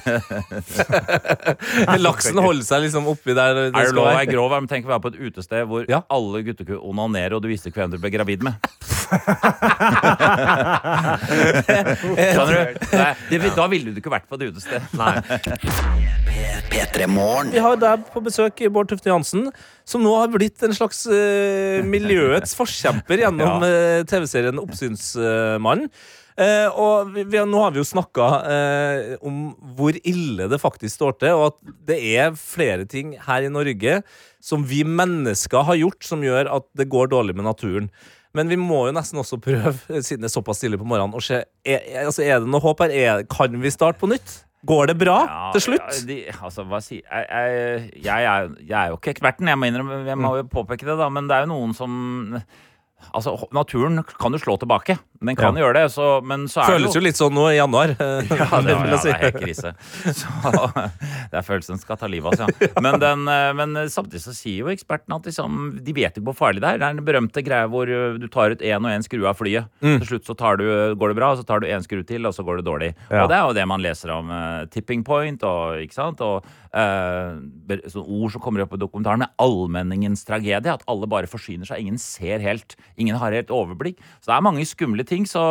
Laksen holder seg liksom oppi der det Er det lov å være grov grov? Men tenk å være på et utested hvor Ja. alle gutter onanerer, og du visste ikke hvem du ble gravid med. Skjønner du? Nei, det, da ville du ikke vært på et utested. P3 Vi har deg på besøk, Bård Tufte Johansen, som nå har blitt en slags uh, miljøets forkjemper gjennom uh, TV-serien Oppsynsmannen. Eh, og vi, vi, nå har vi jo snakka eh, om hvor ille det faktisk står til, og at det er flere ting her i Norge som vi mennesker har gjort, som gjør at det går dårlig med naturen. Men vi må jo nesten også prøve, siden det er såpass stille på morgenen, å se er, altså, er det noe håp her. Er, kan vi starte på nytt? Går det bra Ja, til slutt? ja, de, altså, hva si, jeg, jeg, jeg, er, jeg er jo ikke eksperten, jeg må, innrømme, jeg må jo påpeke det, da, men det er jo noen som Altså, Naturen kan jo slå tilbake. Den kan jo gjøre det, så, men så er Føles jo litt sånn nå i januar. Ja, det, ja, ja, det er helt krise. Så, det er følelsen skal ta livet av oss, ja. Men, den, eh, men samtidig så sier jo ekspertene at liksom, de vet ikke hvor farlig det er. Det er den berømte greia hvor eh, du tar ut én og én skrue av flyet. Mm. Til slutt så tar du, går det bra, og så tar du én skru til, og så går det dårlig. Ja. Og det er jo det man leser om uh, tipping point og ikke sant. Og uh, ord som kommer opp i dokumentaren med allmenningens tragedie. At alle bare forsyner seg. Ingen ser helt. Ingen har helt overblikk. Så det er mange skumle ting. Så,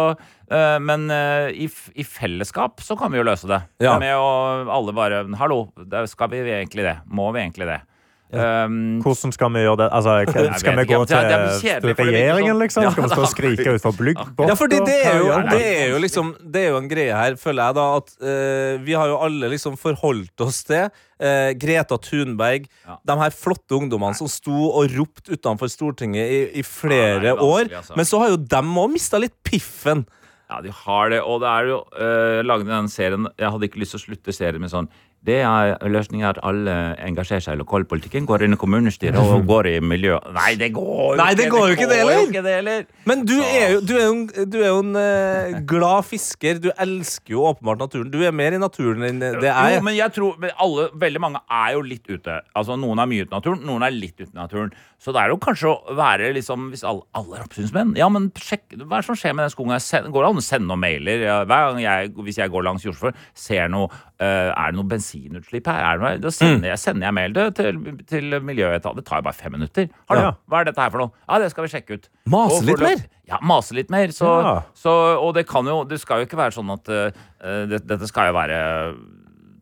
eh, men eh, i, i fellesskap så kan vi jo løse det. Ja. Med å alle bare Hallo, skal vi egentlig det? Må vi egentlig det? Um, Hvordan skal vi gjøre det? Altså, skal vi gå er til, regjeringen, sånn- liksom? Skal vi stå og skrike utfor blugg? Ja, fordi det er, jo, det er jo liksom Det er jo en greie her, føler jeg, da, at uh, vi har jo alle liksom forholdt oss til uh, Greta Thunberg, Ja. de her flotte ungdommene som sto og ropte utenfor Stortinget i, i flere Ja, år. altså. Men så har jo dem òg mista litt piffen. Ja, de har det, og det er jo uh, lagde den serien Jeg hadde ikke lyst til å slutte serien med sånn Det er løsningen at alle engasjerer seg i lokalpolitikken, går inn i kommunestyret og går i miljø... Nei, det går jo Nei, det går ikke det går jo heller. ikke det heller. Men du er jo, du er jo, en, du er jo en eh, glad fisker. Du elsker jo åpenbart naturen. Du er mer i naturen enn det er. Jo, men jeg tror men alle, veldig mange er jo litt ute. Altså Noen er mye ute i naturen, noen er litt ute i naturen. Så det er jo kanskje å være liksom Hvis alle, alle er oppsynsmenn, ja, men sjekk Hva er det som skjer med den skogen? Jeg send- Går det an å sende noen mailer? Hver gang jeg, Hvis jeg går langs Jordsfjord, ser noe eh, Er det noe bensinutslipp her? Er det, noe- da sender jeg, sender jeg mail til, til miljøetaten. Det tar jo bare fem minutter. Hallo, Ja. hva er dette her for noe? Ja, det skal vi sjekke ut. Mase litt mer? Ja, mase litt mer. Så, Ja. så, og det kan jo Det skal jo ikke være sånn at uh, det, Dette skal jo være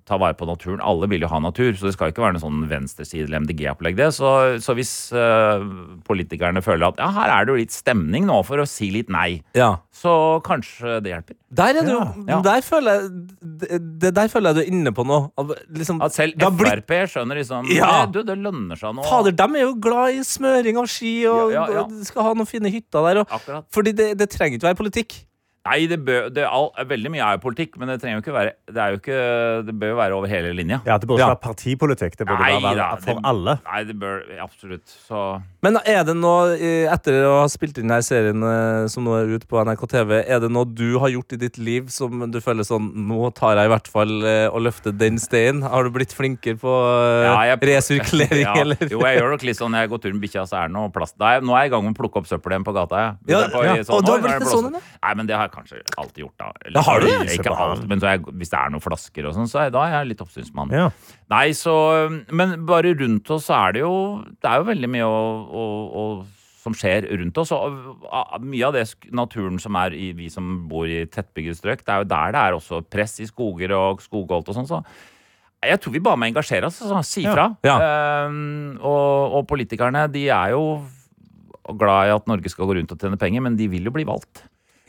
ta vare på naturen. Alle vil jo ha natur, så det skal ikke være noe sånn venstreside eller MDG-opplegg. det. Så, så hvis eh, politikerne føler at ja, her er det jo litt stemning nå for å si litt nei, Ja. så kanskje det hjelper. Der er du, Ja. Der føler jeg det, det der føler jeg du er inne på noe. At, Liksom, At selv Frp blitt- skjønner liksom Ja. «Nei, Du, det lønner seg nå. Fader, dem er jo glad i smøring av ski og, og skal ha noen fine hytter der. Og, fordi det, det trenger ikke være politikk. Nei, det bør, det all, veldig mye er jo politikk, men det trenger jo ikke være Det er jo ikke Det bør jo være over hele linja. Ja, Det burde Ja. ikke være partipolitikk. Det burde Nei være for det- alle. Nei, det bør Absolutt. Så Men er det eh, etter å ha spilt inn denne serien eh, som nå er ute på NRK TV, er det noe du har gjort i ditt liv som du føler sånn Nå tar jeg i hvert fall eh, og løfter den steinen. Har du blitt flinkere på eh, Ja, jeg- resirkulering, Ja, eller? Jo, jeg gjør nok litt sånn når jeg går tur med bikkja, så er det noe plast. Da er, nå er jeg i gang med å plukke opp søppel igjen på gata. Jeg. Ja, ja. sånn, Og du har «Oi, nå blitt det sånn blåst». Nei, men det har jeg kanskje alltid gjort, da. Eller, da har du det? Ikke alt, men så jeg, hvis det er noen flasker og sånn, så er, da er jeg litt oppsynsmann. Ja. Nei, så Men bare rundt oss så er det jo Det er jo veldig mye å, å, å som skjer rundt oss. Og mye av det naturen som er i vi som bor i tettbygde strøk, det er jo der det er også press i skoger og skogholt og sånn. Så jeg tror vi bare må engasjere oss og si fra. Ja. Ehm, og, og politikerne, de er jo glad i at Norge skal gå rundt og tjene penger, men de vil jo bli valgt.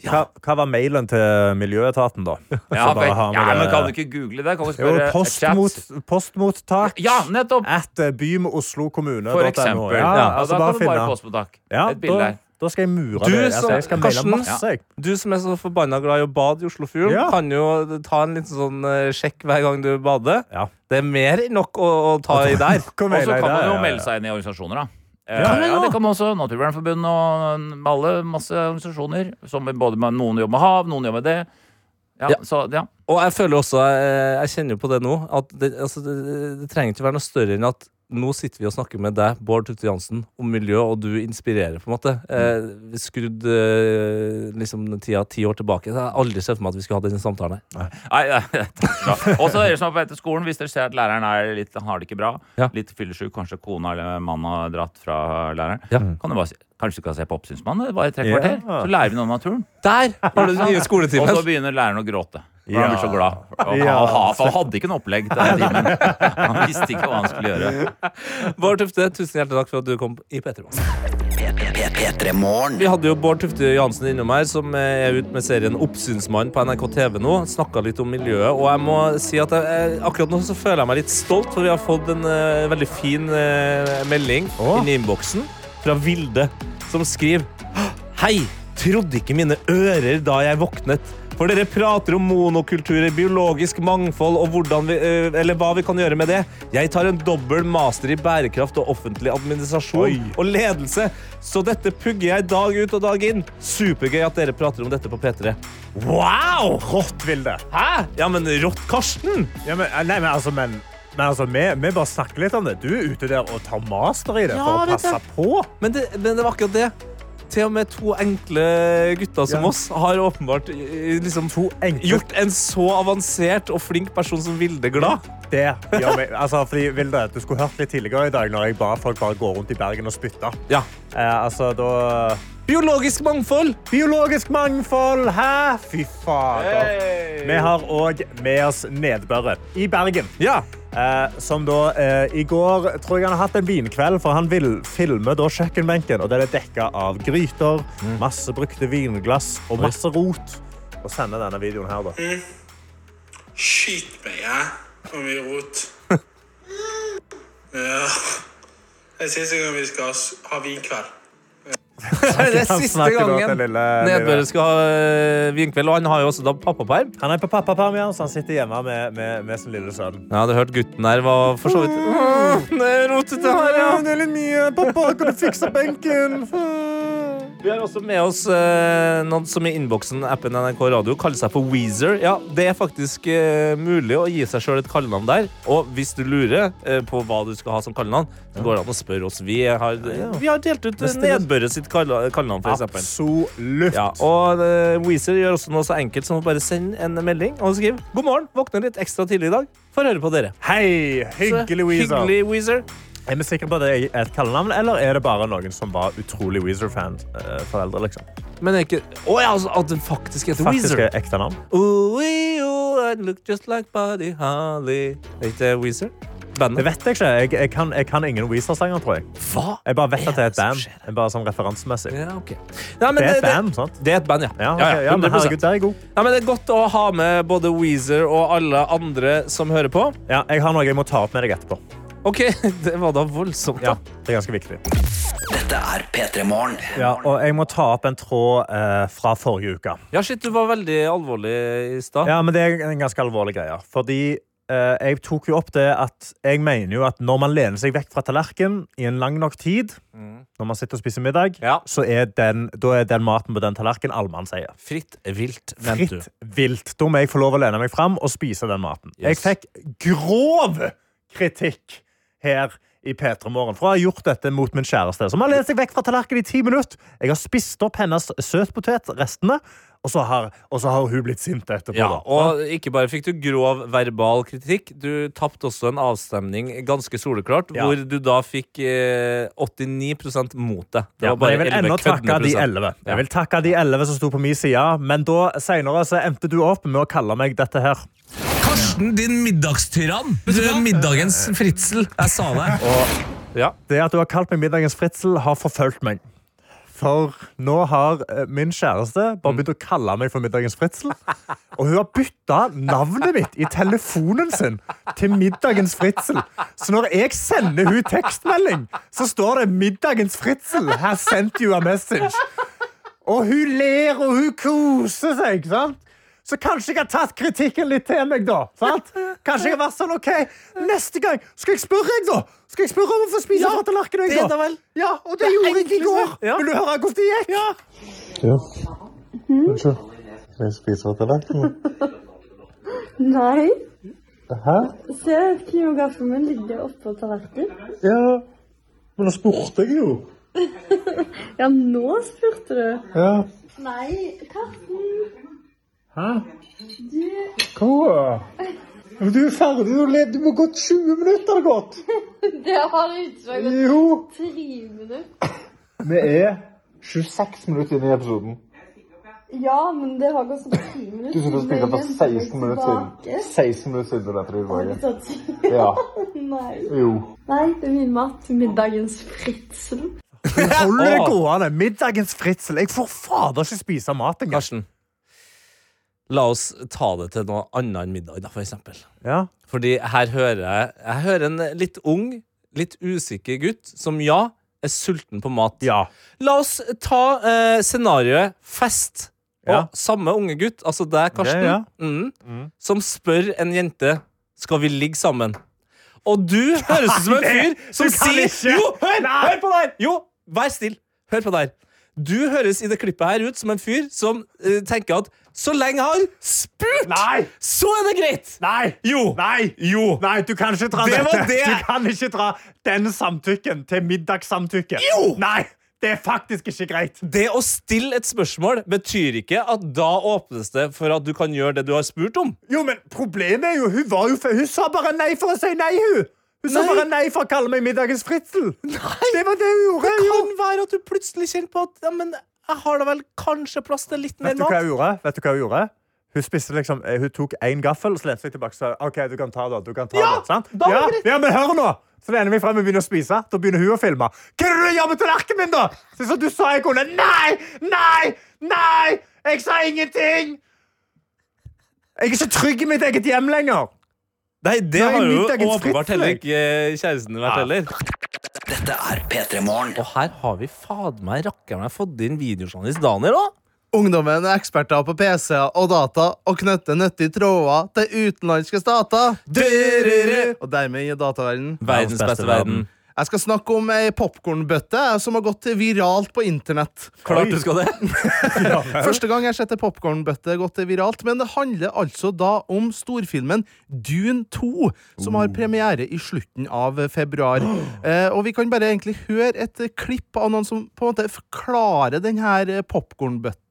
Hva, hva var mailen til miljøetaten, da? Ja, vel, ja det- men Kan du ikke google det? Kan du Jo, spørre postmot, chat? postmottak Ja, nettopp! at eh, by med Oslo kommune. For eksempel. Ja, Ja, altså da kan du bare postmottak. ja, Et bilde da, der. da skal jeg mure Du det. som- Altså, jeg skal Karsten? masse. Du som er så forbanna glad i å bade i Oslofjorden, Ja. kan jo ta en liten sånn eh, sjekk hver gang du bader. Ja. Det er mer enn nok å, å ta i der. Og så kan man ja, jo ja, ja. melde seg inn i organisasjoner, da. Eh, Ja, ja, ja. det kan man også. Naturvernforbundet og alle masse organisasjoner. Som både med, noen jobber med hav, noen jobber med det. Ja, Ja. Så, ja. Og jeg føler også, jeg, jeg kjenner jo på det nå, at det, altså, det, det trenger ikke være noe større enn at nå sitter vi og snakker med deg, Bård Tutte Jansen, om miljø, og du inspirerer, på en måte. Eh, skrudd eh, liksom tida ti år tilbake. Så jeg har aldri sett for meg at vi skulle hatt denne samtalen her. Nei, nei, skal du ha. Dere som er på etterskolen, hvis dere ser at læreren er litt, han har det ikke bra, Ja. litt fyllesyk, kanskje kona eller mannen har dratt fra læreren, Ja. kan du bare si Kanskje du skal se på Oppsynsmannen? Bare tre Ja. kvarter. Så lærer vi noe om naturen. Der har du den nye Og så begynner læreren å gråte. For Han blir så glad. Og Ja. han, hadde ikke noe opplegg til den timen. Han visste ikke hva han skulle gjøre. Bård Tufte, tusen hjertelig takk for at du kom i P3 P3 Morgen. Vi hadde jo Bård Tufte Johansen innom her, som er ute med serien Oppsynsmann på NRK TV nå. Snakka litt om miljøet. Og jeg må si at jeg- akkurat nå så føler jeg meg litt stolt, for vi har fått en uh, veldig fin uh, melding oh. inn i innboksen fra Vilde, som skriver Hei! Trodde ikke mine ører da jeg våknet. For dere prater om monokulturer, biologisk mangfold og hvordan vi, eh, eller hva vi kan gjøre med det. Jeg tar en dobbel master i bærekraft og offentlig administrasjon Oi. og ledelse, så dette pugger jeg dag ut og dag inn. Supergøy at dere prater om dette på P3. Wow! Rått, Vilde. Hæ? Ja, men rått, Karsten! Ja, men, eh, nei, men altså, men, men altså, vi, vi bare snakker litt om det. Du er ute der og tar master i det Ja, for å passe på. Men det, men det var akkurat det. Til og med to enkle gutter som Ja. oss har åpenbart eh, liksom, gjort en så avansert og flink person som Vilde glad. Det gjør meg, altså, fordi, Vilde, du skulle hørt litt tidligere i dag når jeg ba folk bare gå rundt i Bergen og spytte. Ja. Eh, altså, da... Biologisk mangfold! Biologisk mangfold, hæ? Fy fader. Vi har òg med oss Nedbørre i Bergen. Ja. Eh, som da eh, I går tror jeg han har hatt en vinkveld, for han vil filme da kjøkkenbenken. og Den er dekka av gryter, masse brukte vinglass og masse rot. Og sender denne videoen her, da. Skyt meg, jeg. For mye rot. Ja. Jeg syns ikke vi skal ha vinkveld. Det er siste gangen Nedbør skal ha øh, vinkveld, og han har jo også da pappaperm. Han er på pappaperm, ja, så han sitter hjemme med, med, med sin lille sønn. Ja, du hørte gutten der var for så vidt Åh, Det er rotete her, ja. Det er litt mye. Pappa, kan du fikse benken? Vi har også med oss eh, noen som i innboksen appen NRK Radio kaller seg for Weezer. Ja, det er faktisk eh, mulig å gi seg sjøl et kallenavn der. Og hvis du lurer eh, på hva du skal ha som kallenavn, så går det an å spørre oss. Vi har, vi har delt ut Nedbøret sitt kalle- kallenavn, f.eks. Absolutt. Ja, og eh, Weezer gjør også noe så enkelt som å bare sende en melding og skrive 'God morgen, våkner litt ekstra tidlig i dag'. Får høre på dere. Hei, hyggelig Weezer. Hyggelig, Weezer. Er vi sikre på at det er et kallenavn, eller er det bare noen som var utrolig Weezer-fan? eh, liksom? Men det ikke Å ja, altså, at den faktisk heter Faktisk Weezer. er ekte navn. Ooh, ooh, I look just like Buddy Holly. Er ikke det Weezer? Det vet jeg ikke. Jeg, jeg, kan, jeg kan ingen Weezer-sanger, tror jeg. Hva? Jeg bare vet at det er et band. skjer? Jeg bare sånn referansemessig. Ja, okay. Ja, Det er et band, sant? Det er et band, ja. Ja, okay, ja, men herregud, det er god. Ja, men det er godt å ha med både Weezer og alle andre som hører på. Ja, jeg har noe jeg må ta opp med deg etterpå. OK, det var da voldsomt, Ja, det er ganske viktig. Dette er P3 Morgen. Ja, og jeg må ta opp en tråd eh, fra forrige uke. Ja, shit, du var veldig alvorlig i stad. Ja, men det er en ganske alvorlig greie. Fordi eh, jeg tok jo opp det at jeg mener jo at når man lener seg vekk fra tallerkenen i en lang nok tid, når man sitter og spiser middag, Ja. så er den, da er den maten på den tallerkenen sier Fritt vilt, mente du. Fritt vilt. Da må jeg få lov å lene meg fram og spise den maten. Jeg fikk grov kritikk her i P3 Morgen for jeg har gjort dette mot min kjæreste, som har lent seg vekk fra tallerkenen i ti minutter. Jeg har spist opp hennes søtpotetrestene, og så har, og så har hun blitt sint etterpå. Ja, og ikke bare fikk du grov verbal kritikk, du tapte også en avstemning ganske soleklart, Ja. hvor du da fikk eh, 89 mot deg. Det Ja, jeg vil 11 ennå takke de prosent. elleve. Ja. Jeg vil takke de elleve som sto på min side, men da senere så endte du opp med å kalle meg dette her. Karsten, din middagstyrann. Du er middagens fritsel. Jeg sa det. Ja. Det at du har kalt meg middagens fritsel, har forfulgt meg. For nå har eh, min kjæreste bare begynt å kalle meg for middagens fritsel. Og hun har bytta navnet mitt i telefonen sin til middagens fritsel. Så når jeg sender hun tekstmelding, så står det 'middagens fritsel'. Has sent you a message. Og hun ler og hun koser seg. ikke sant? Så kanskje jeg har tatt kritikken litt til meg, da. Sant? Kanskje jeg har vært sånn, ok, Neste gang skal jeg spørre deg, da Skal jeg spørre om å få spise fra tallerkenen. det da vel. Ja, og det, gjorde jeg i går. Ja. Vil du høre hvordan det gikk? Ja. Unnskyld. Skal jeg spise fra tallerkenen? Nei. Hæ? Se, min ligger oppå tallerkenen. Ja, men da spurte jeg jo. Ja, nå spurte du. Ja. Nei, Karsten. Hæ? Du Hva? Du er ferdig. Du har Du må gått 20 minutter. har det gått. Det har ikke vært Jo. tre minutter. Vi er 26 minutter inn i episoden. Ja, men det har gått sånn tre minutter. Du skulle spille for 16 minutter siden. 16 minutter siden du lærte det tilbake. Ja. Nei. Jo. Nei, det er min mat middagens fritsel. Hold det gående. Middagens fritsel. Jeg får fader ikke spise mat engang. La oss ta det til noe annet enn middag, da, for eksempel. Ja. Fordi her hører jeg Jeg hører en litt ung, litt usikker gutt som ja, er sulten på mat. ja. La oss ta eh, scenarioet fest. Og Ja. samme unge gutt, altså deg, Karsten, ja. mm, som spør en jente Skal vi ligge sammen. Og du høres ut som en fyr som sier ikke. Jo, hør, hør på der! Jo, vær still. Hør på der. Du høres i det klippet her ut som en fyr som uh, tenker at så lenge jeg har spurt, Nei. så er det greit. Nei. Jo. Nei. Jo. Nei, du kan ikke dra Det dette. det. Du kan ikke dra den samtykken til middagssamtykke. Jo. Nei, det er faktisk ikke greit. Det å stille et spørsmål betyr ikke at da åpnes det for at du kan gjøre det du har spurt om. Jo, men problemet er jo Hun, var jo, hun sa bare nei for å si nei, hun. Hun sa bare nei for å kalle meg middagens fritsel. Det var det hun gjorde. Det kan være at du plutselig kjente på at ja, men jeg har da vel kanskje plass til litt mer Vet du hva mat. hun gjorde? Vet du hva Hun gjorde? Hun liksom, eh, hun tok én gaffel, og så lente seg tilbake og sa OK, du kan ta det. Du kan ta Ja, det sant? da ja, ja, men hør nå! Så lener vi frem og begynner å spise. Da begynner hun å filme. Hva er det du gjør med tallerkenen min, da? Så, så du sa jeg kunne Nei! Nei! Nei! Jeg sa ingenting! Jeg er ikke trygg i mitt eget hjem lenger. Nei, det Nei, har jo åpenbart heller ikke kjæresten din vært Ja. heller. Dette er P3 Morgen. Og her har vi fader meg rakker meg fått inn videojournalist Daniel òg. Ungdommen er eksperter på PC-er og data og knytter nyttige tråder til utenlandske stater. Og dermed gir dataverdenen. Verdens beste verden. Jeg skal snakke om ei popkornbøtte som har gått viralt på internett. Klart du skal det. Første gang jeg har sett ei popkornbøtte gått viralt, men det handler altså da om storfilmen Dune 2, som har premiere i slutten av februar. Eh, og vi kan bare egentlig høre et klipp av noen som på en måte forklarer denne her popkornbøtta.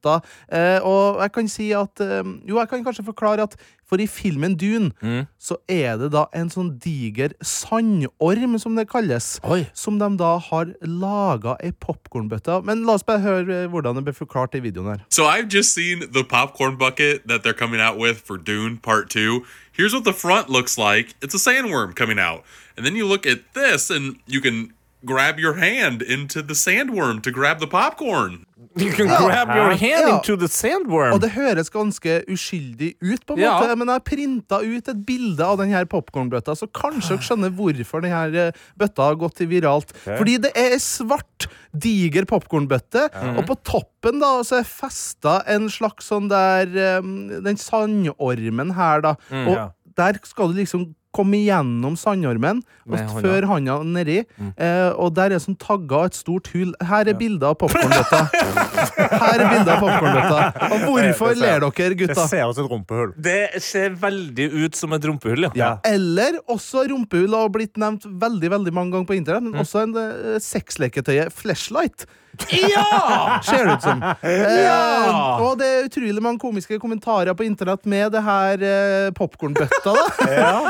Eh, og jeg kan si at eh, Jo, jeg kan kanskje forklare at for i filmen Dune Mm. så er det da en sånn diger sandorm, som det kalles, som de da har laga ei popkornbøtte av. Men la oss bare høre eh, hvordan det ble forklart i videoen her. So I've just seen the popcorn bucket that they're coming out with for Dune Part 2. Here's what the front looks like. It's a sandworm coming out. And then you look at this and you can grab your hand into the sandworm to grab the popcorn. You can Ja. grab your hand Ja. into the sandworm. Og det høres ganske uskyldig ut, på en Ja. måte, men jeg har printa ut et bilde av denne popkornbøtta, så kanskje dere skjønner hvorfor denne bøtta har gått viralt. Fordi det er ei svart, diger popkornbøtte, mm. og på toppen da så er festa en slags sånn der um, Den sandormen her, da. Mm. og Ja. der skal du liksom komme igjennom sandormen hånda. før handa nedi. Eh, og der er sånn tagga et stort hull. Her er bildet av popkornbøtta. Her er bildet av popkornbøtta. Og hvorfor Det ser- ler dere, gutta? Det ser ut som et rumpehull. Det ser veldig ut som et rumpehull, ja. Eller også rumpehull har blitt nevnt veldig veldig mange ganger på internett. Men også en uh, sexleketøyet flashlight. Ja! Ser det ut som. Eh, Og det er utrolig mange komiske kommentarer på internett med det her eh, popkornbøtta. da.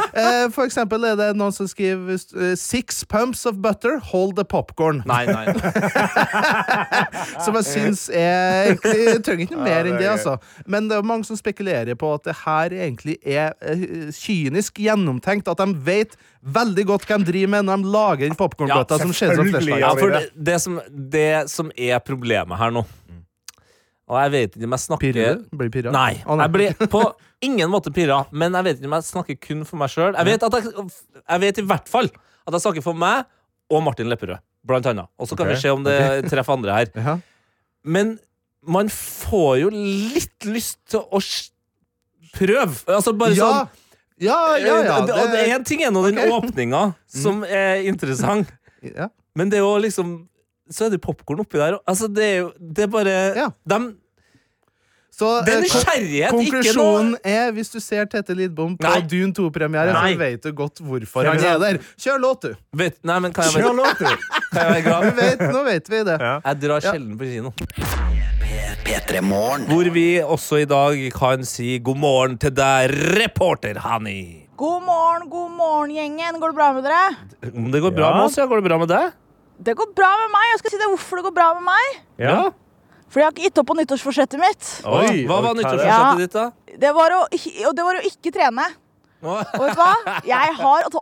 Eh, for eksempel er det noen som skriver eh, 'Six pumps of butter, hold the popcorn'. Nei, nei. Som jeg syns er egentlig jeg trenger ikke noe mer enn det, altså. Men det er mange som spekulerer på at det her egentlig er eh, kynisk gjennomtenkt. At de vet veldig godt hva de driver med når de lager den popkornbøtta som ser ut som selvfølgelig Ja, for det, det, som, det som er problemet her nå Og jeg vet ikke om jeg snakker Pirrer du? Blir pirra? Nei, jeg blir på ingen måte pirra, men jeg vet ikke om jeg snakker kun for meg sjøl. Jeg, vet jeg, jeg vet i hvert fall at jeg snakker for meg og Martin Lepperød, blant annet. Og så kan okay. vi se om det treffer andre her. Ja. Men man får jo litt lyst til å prøve. Altså bare Ja, sånn ja, ja. ja det, og det er en ting er nå den Ok. åpninga som er interessant, ja. men det er jo liksom Så er det popkorn oppi der. Altså, det er jo Det er bare Ja. dem- Så, Den er eh, nysgjerrighet, ikke Konklusjonen er, hvis du ser Tete Lidbom på Nei. Dune 2-premiere, Nei. så vet du godt hvorfor han er der. Kjør låt, du. vet, Nei, men kan jeg Kjør låt, du! kan jeg være glad? Vi vet, nå vet vi det. Ja. Jeg drar sjelden på kino. P3 Hvor vi også i dag kan si god morgen til deg, reporter Hani. God morgen, god morgen, gjengen. Går det bra med dere? Om det går bra Ja. med oss, ja, går det bra med deg? Det går bra med meg. Jeg skal si deg hvorfor det går bra med meg. Ja. For jeg har ikke gitt opp på nyttårsforsettet mitt. Oi, Hva var nyttårsforsettet ditt, da? Det var å, og det var å ikke trene. Og vet du hva? Jeg har altså,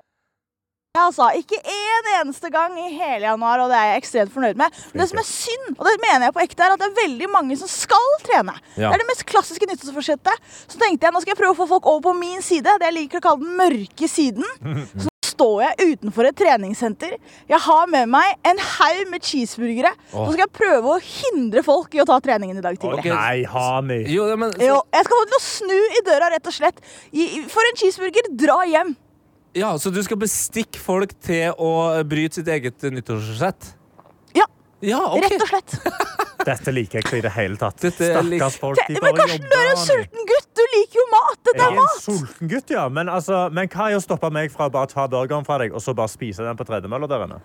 altså, ikke en eneste gang i hele januar, og det er jeg ekstremt fornøyd med. Men det som er synd, og det mener jeg på ekte, er at det er veldig mange som skal trene. Ja. Det er det mest klassiske nyttårsforsettet. Så tenkte jeg nå skal jeg prøve å få folk over på min side. Det jeg liker å kalle den mørke siden. Så står jeg utenfor et treningssenter. Jeg har med meg en haug med cheeseburgere. Så skal jeg prøve å hindre folk i å ta treningen i dag tidlig. Okay. Nei, Hani. Jo, ja, men, Jo, jeg skal få til å snu i døra, rett og slett. For en cheeseburger, dra hjem. ja, så du skal bestikke folk til å bryte sitt eget nyttårsforsett? Ja. okay. Rett og slett. Dette liker jeg ikke i det hele tatt. Dette er Stakkars folk. De Men Karsten, du er en sulten gutt. Du liker jo mat. Dette Jeg er er en mat. sulten gutt, ja. Men, altså, men hva er å stoppe meg fra å bare ta burgeren fra deg og så bare spise den på tredemølla der inne?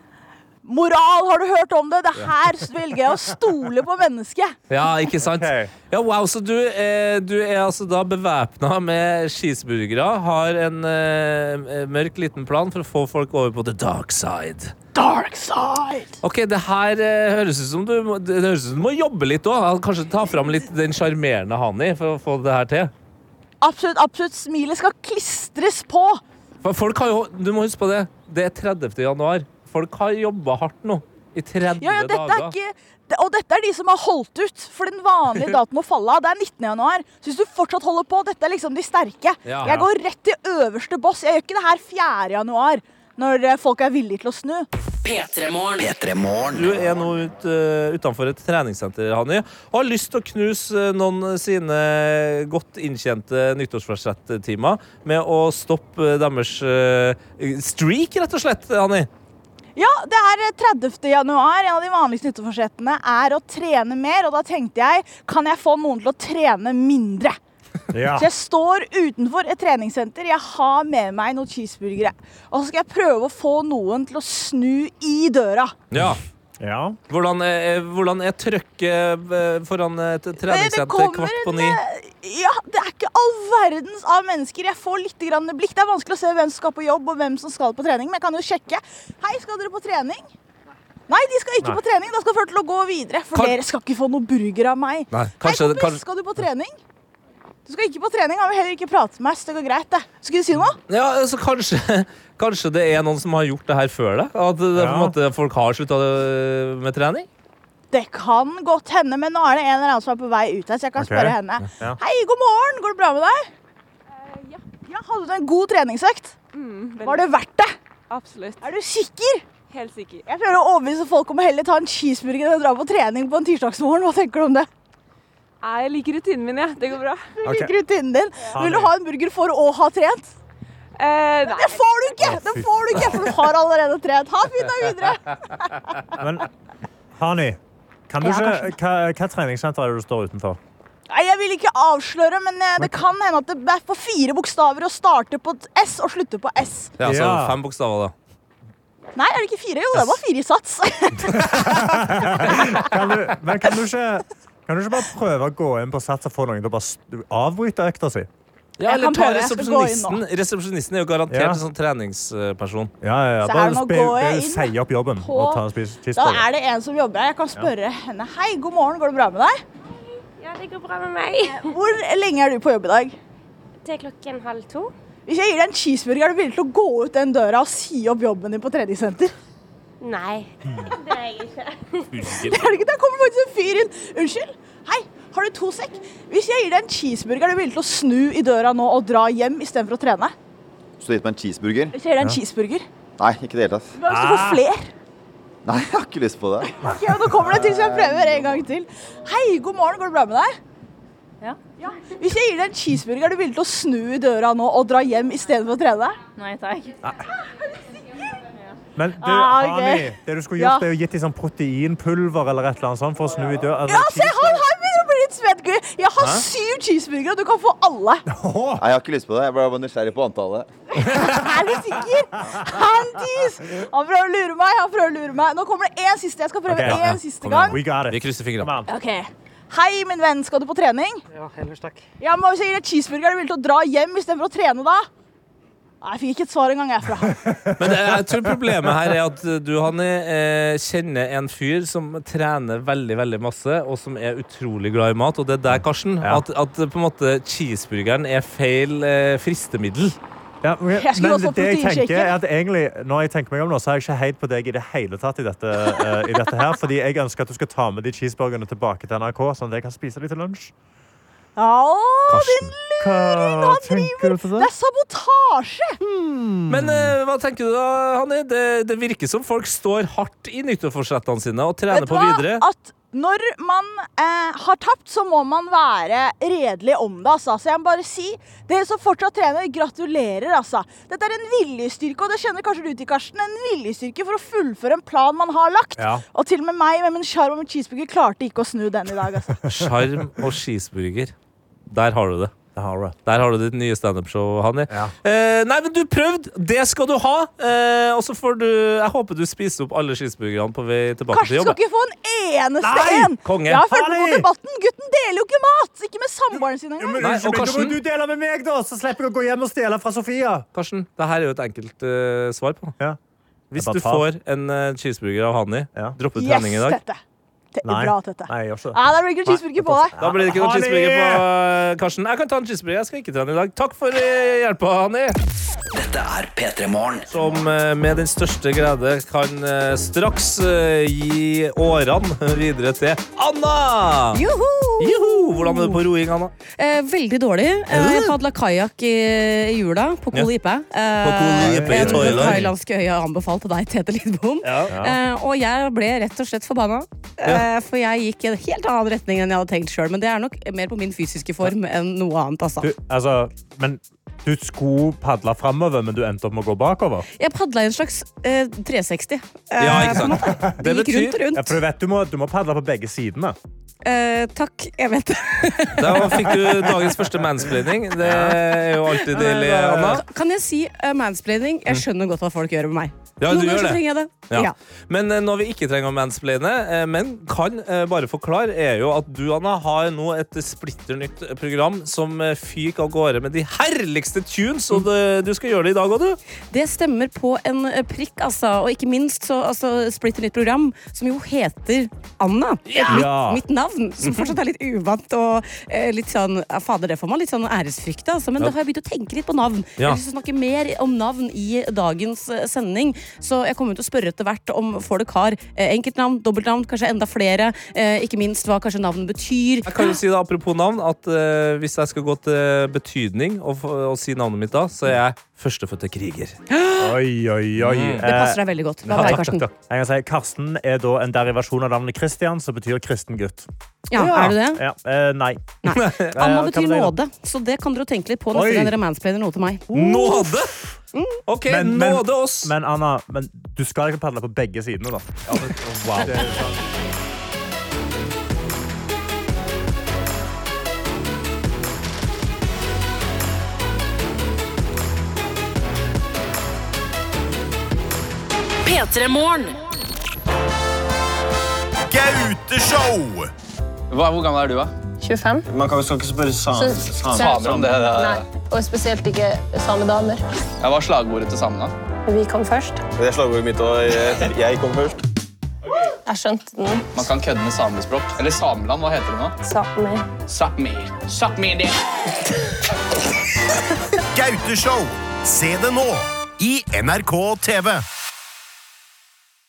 Moral, har du hørt om det? Det her velger jeg å stole på mennesket. Ja, ikke sant? Ja, wow, Så du, er- du er altså da bevæpna med cheeseburgere, har en eh, mørk liten plan for å få folk over på the dark side. Dark side. Ok, det her eh, høres ut som du, må- det høres ut som du må jobbe litt òg. Kanskje ta fram litt den sjarmerende Hani for å få det her til. Absolutt, absolutt. Smilet skal klistres på. For folk har jo, Du må huske på det. Det er 30. januar. Folk har jobba hardt nå. I 30 Ja, ja, dette er dager. ikke... Og dette er de som har holdt ut, for den vanlige datoen må falle av. Det er 19. januar. Så hvis du fortsatt holder på, dette er liksom de sterke. Ja. Jeg går rett til øverste boss. Jeg gjør ikke det her 4. januar. når eh, folk er villige til å snu. P3morgen. P3morgen. Du er nå ut, uh, utenfor et treningssenter, Hanni, og har lyst til å knuse eh, noen sine godt inntjente nyttårsforsett-timer med å stoppe deres uh, streak, rett og slett, Hanni. Ja, det er eh, 30. januar. En av de vanligste nytteforsettene er å trene mer. Og da tenkte jeg, kan jeg få noen til å trene mindre? Ja. Så jeg står utenfor et treningssenter. Jeg har med meg noen cheeseburgere. Og så skal jeg prøve å få noen til å snu i døra. Ja. Ja. Hvordan er, hvordan er trøkket eh, foran et Det treningssenter kvart på ni? eh, Ja, det er ikke all verdens av mennesker. Jeg får litt grann blikk. Det er vanskelig å se hvem som skal på jobb, og hvem som skal på trening. Men jeg kan jo sjekke. Hei, skal dere på trening? Nei, de skal ikke Nei. på trening. Da skal dere til å gå videre. For Kan- dere skal ikke få noe burger av meg. Nei, Hei, kompis, kanskje skal du på trening? Du skal ikke på trening. Han vil heller ikke prate med meg. Så det går greit, det. Skulle du si noe? Ja, altså kanskje, kanskje det er noen som har gjort det her før deg? At det, på en Ja. måte, folk har slutta med trening? Det kan godt hende, men nå er det en eller annen som er på vei ut her, så jeg kan okay. spørre henne. Ja. Hei, god morgen. Går det bra med deg? ja. ja. Hadde du en god treningsøkt? Var det verdt det? Absolutt. Er du sikker? Helt sikker. Jeg prøver å overbevise folk om å heller ta en cheeseburger enn å dra på trening på en tirsdagsmorgen. Hva tenker du om det? Jeg liker rutinen min, jeg. Det går bra. Du liker rutinen din. Vil du ha en burger for å ha trent? Eh, nei. Det får du ikke! Det får du ikke, For du har allerede trent. Ha en fin dag videre. Men Hani, kan du Ja, ikke, hva, hva treningssenter er det du står utenfor? Nei, Jeg vil ikke avsløre, men eh, det kan hende at det er på fire bokstaver og starte på S og slutte på S. Ja, altså Ja. Fem bokstaver, da. Nei, er det ikke fire? Jo, det var fire i sats. Kan du, men kan du, ikke, kan du ikke bare prøve å gå inn på Sats og få noen til å bare avbryte økta si? Ja, eller ta resepsjonisten. Resepsjonisten er jo garantert Ja. en sånn treningsperson. Ja, ja, ja. Så her, Bare jeg si opp jobben på- og ta en spis Da er det en som jobber her. Jeg kan spørre henne. Hei, god morgen. Går det bra med deg? Ja, det går bra med meg. Hvor lenge er du på jobb i dag? Til klokken halv to. Hvis jeg gir deg en cheeseburger, er du villig til å gå ut den døra og si opp jobben din på treningssenter? Nei, det er jeg ikke. Det er det ikke. Der kommer faktisk en fyr inn. Unnskyld. Har du to sekk? Hvis jeg gir deg en cheeseburger, er du villig til å snu i døra nå og dra hjem istedenfor å trene? Så du gitt meg en cheeseburger? Hvis jeg gir deg en cheeseburger, Nei, ikke i det hele tatt. hva hvis du får flere? Nei, jeg har ikke lyst på det. Ok, Nå kommer det til, så jeg prøver en gang til. Hei, god morgen. Går det bra med deg? Ja. Hvis jeg gir deg en cheeseburger, er du villig til å snu i døra nå og dra hjem istedenfor å trene? Nei takk. Men du, Ah, okay. Hani, det du skulle Ja. gjort, er å gitt dem sånn proteinpulver eller et eller annet sånt for å snu i døra. Altså, Ja, se, han her Jeg har Hæ? syv cheeseburgere, og du kan få alle. Nei, jeg har ikke lyst på det. Jeg ble bare nysgjerrig på antallet. Er du sikker? Hantis! Han prøver å lure meg. han prøver å lure meg. Nå kommer det én siste. Jeg skal prøve okay, ja. én siste gang. We got it. Vi krysser fingrene. Okay. Hei, min venn. Skal du på trening? Ja, ellers takk. Ja, men Hvis jeg gir deg cheeseburger, er du villig til å dra hjem istedenfor å trene da? Jeg fikk ikke et svar engang. jeg fra. Men jeg tror problemet her er at du, Hanni, eh, kjenner en fyr som trener veldig veldig masse, og som er utrolig glad i mat. Og det er der, Karsten, Ja. at, at på en måte cheeseburgeren er feil eh, fristemiddel. Ja, men, Jeg skulle men det jeg tenker er at egentlig, når jeg tenker meg om nå, så er jeg ikke heid på deg i det hele tatt i dette, uh, i dette her. Fordi jeg ønsker at du skal ta med de cheeseburgerne tilbake til NRK, sånn at jeg kan spise dem til lunsj. Ja, din Hva tenker du til Det det? er sabotasje! Men eh, hva tenker du da, Hanni? Det, det virker som folk står hardt i nyttårsforsettene sine og trener Vet på hva? videre. At når man eh, har tapt, så må man være redelig om det. Altså. Så jeg må bare si, dere som fortsatt trener, gratulerer. Altså. Dette er en viljestyrke, og det kjenner kanskje du til, Karsten. En viljestyrke for å fullføre en plan man har lagt. Ja. Og til og med meg med min sjarm og min cheeseburger klarte ikke å snu den i dag. Altså. Sjarm og cheeseburger. Der har du det. Har. Der har du ditt nye standup-show, Hanni. Ja. Eh, nei, men du prøvde! Det skal du ha! Eh, og så får du Jeg håper du spiser opp alle cheeseburgerne på vei tilbake til Karsten jobb. skal ikke få en eneste Nei! en! Konge. Jeg har fulgt med på debatten. Gutten deler jo ikke mat! Ikke med samboeren sin engang. men, Nei, og Karsten- du deler med meg, da, så slipper jeg å gå hjem og stjele fra Sofia. Karsten, det her er jo et enkelt uh, svar på. Ja. Hvis du får en uh, cheeseburger av Hanni, Ja. dropper Yes, trening i dag. Tette. Nei. Bra, Tette. Nei, jeg gjør ikke det. Ja, da blir det ikke cheeseburger på deg. Da blir det ikke noe cheeseburger på eh, Karsten. Jeg kan ta en cheeseburger. Jeg skal ikke trene i dag. Takk for eh, hjelpa, Hanni. Dette er P3 Morgen. Som eh, med den største glede kan eh, straks eh, gi årene videre til Anna. Juhu! Juhu! Hvordan er det på roing, Anna? Eh, veldig dårlig. Eh, jeg padla kajakk i, i jula på Koh Ja. Lipe. Eh, På Koh Lipe i en Thailand. thailandsk øye anbefalt til deg, Tete Lidbom. Ja. Eh, og jeg ble rett og slett forbanna. Eh, for jeg gikk i en helt annen retning enn jeg hadde tenkt sjøl. Men det er nok mer på min fysiske form enn noe annet. Altså. Du, altså, men du skulle padle framover, men du endte opp med å gå bakover? Jeg padla i en slags eh, 360. eh, Ja, ikke sant? Det, Det gikk rundt og rundt. Ja, for du vet, du må, du må padle på begge sidene. Eh, takk, jeg vet det. Da fikk du dagens første mansplaining. Det er jo alltid deilig, Anna. Kan jeg si uh, mansplaining? Jeg skjønner godt hva folk gjør med meg. Ja, Noen ganger så trenger jeg det. Ja. Ja. Men eh, når vi ikke trenger å mansplaine, eh, men kan eh, bare forklare, er jo at du, Anna, har nå et splitter nytt program som eh, fyker av gårde med de herligste tunes, og det, du skal gjøre det i dag òg, du. Det stemmer på en eh, prikk, altså. Og ikke minst så altså, splitter nytt program, som jo heter Anna. Ja! Mitt, mitt navn, som fortsatt er litt uvant og eh, litt sånn ja, Fader, det får man litt sånn æresfrykt altså. Men da har jeg begynt å tenke litt på navn. Jeg Ja. har lyst til å snakke mer om navn i dagens eh, sending, så jeg kommer til å spørre etter hvert om folk har eh, enkeltnavn, dobbeltnavn, kanskje enda flere. Eh, ikke minst hva kanskje navn betyr. Jeg kan jo si det apropos navn, at eh, hvis jeg skal gå til betydning og, og si navnet mitt da, så er jeg Førstefødte kriger. Oi, oi, oi. Mm. Eh, det passer deg veldig godt. Hva er deg, Karsten? Jeg kan si, Karsten er da en derivasjon av navnet Kristian, som betyr kristen gutt. Ja, ja. er du det? Ja. Eh, nei. nei. Anna eh, betyr nåde, så det kan dere tenke litt på neste gang dere mansplainer noe til meg. Nåde? Mm. Ok, men, nåde oss! Men, men Anna, men du skal ikke padle på begge sidene, da. Ja, men, wow. P3morgen. Gauteshow! Hvor gammel er du, da? 25. Man kan, skal ikke spørre samer sam sam om det. Nei, og spesielt ikke samedamer. Ja, hva er slagordet til samene? Vi kom først. Det er slagordet mitt òg. Jeg, jeg kom først. Jeg skjønte den. Man kan kødde med samespråk. Eller Sameland, hva heter det nå? Sápmi. Sápmi. Sápmi det. Gauteshow. Se det nå i NRK TV.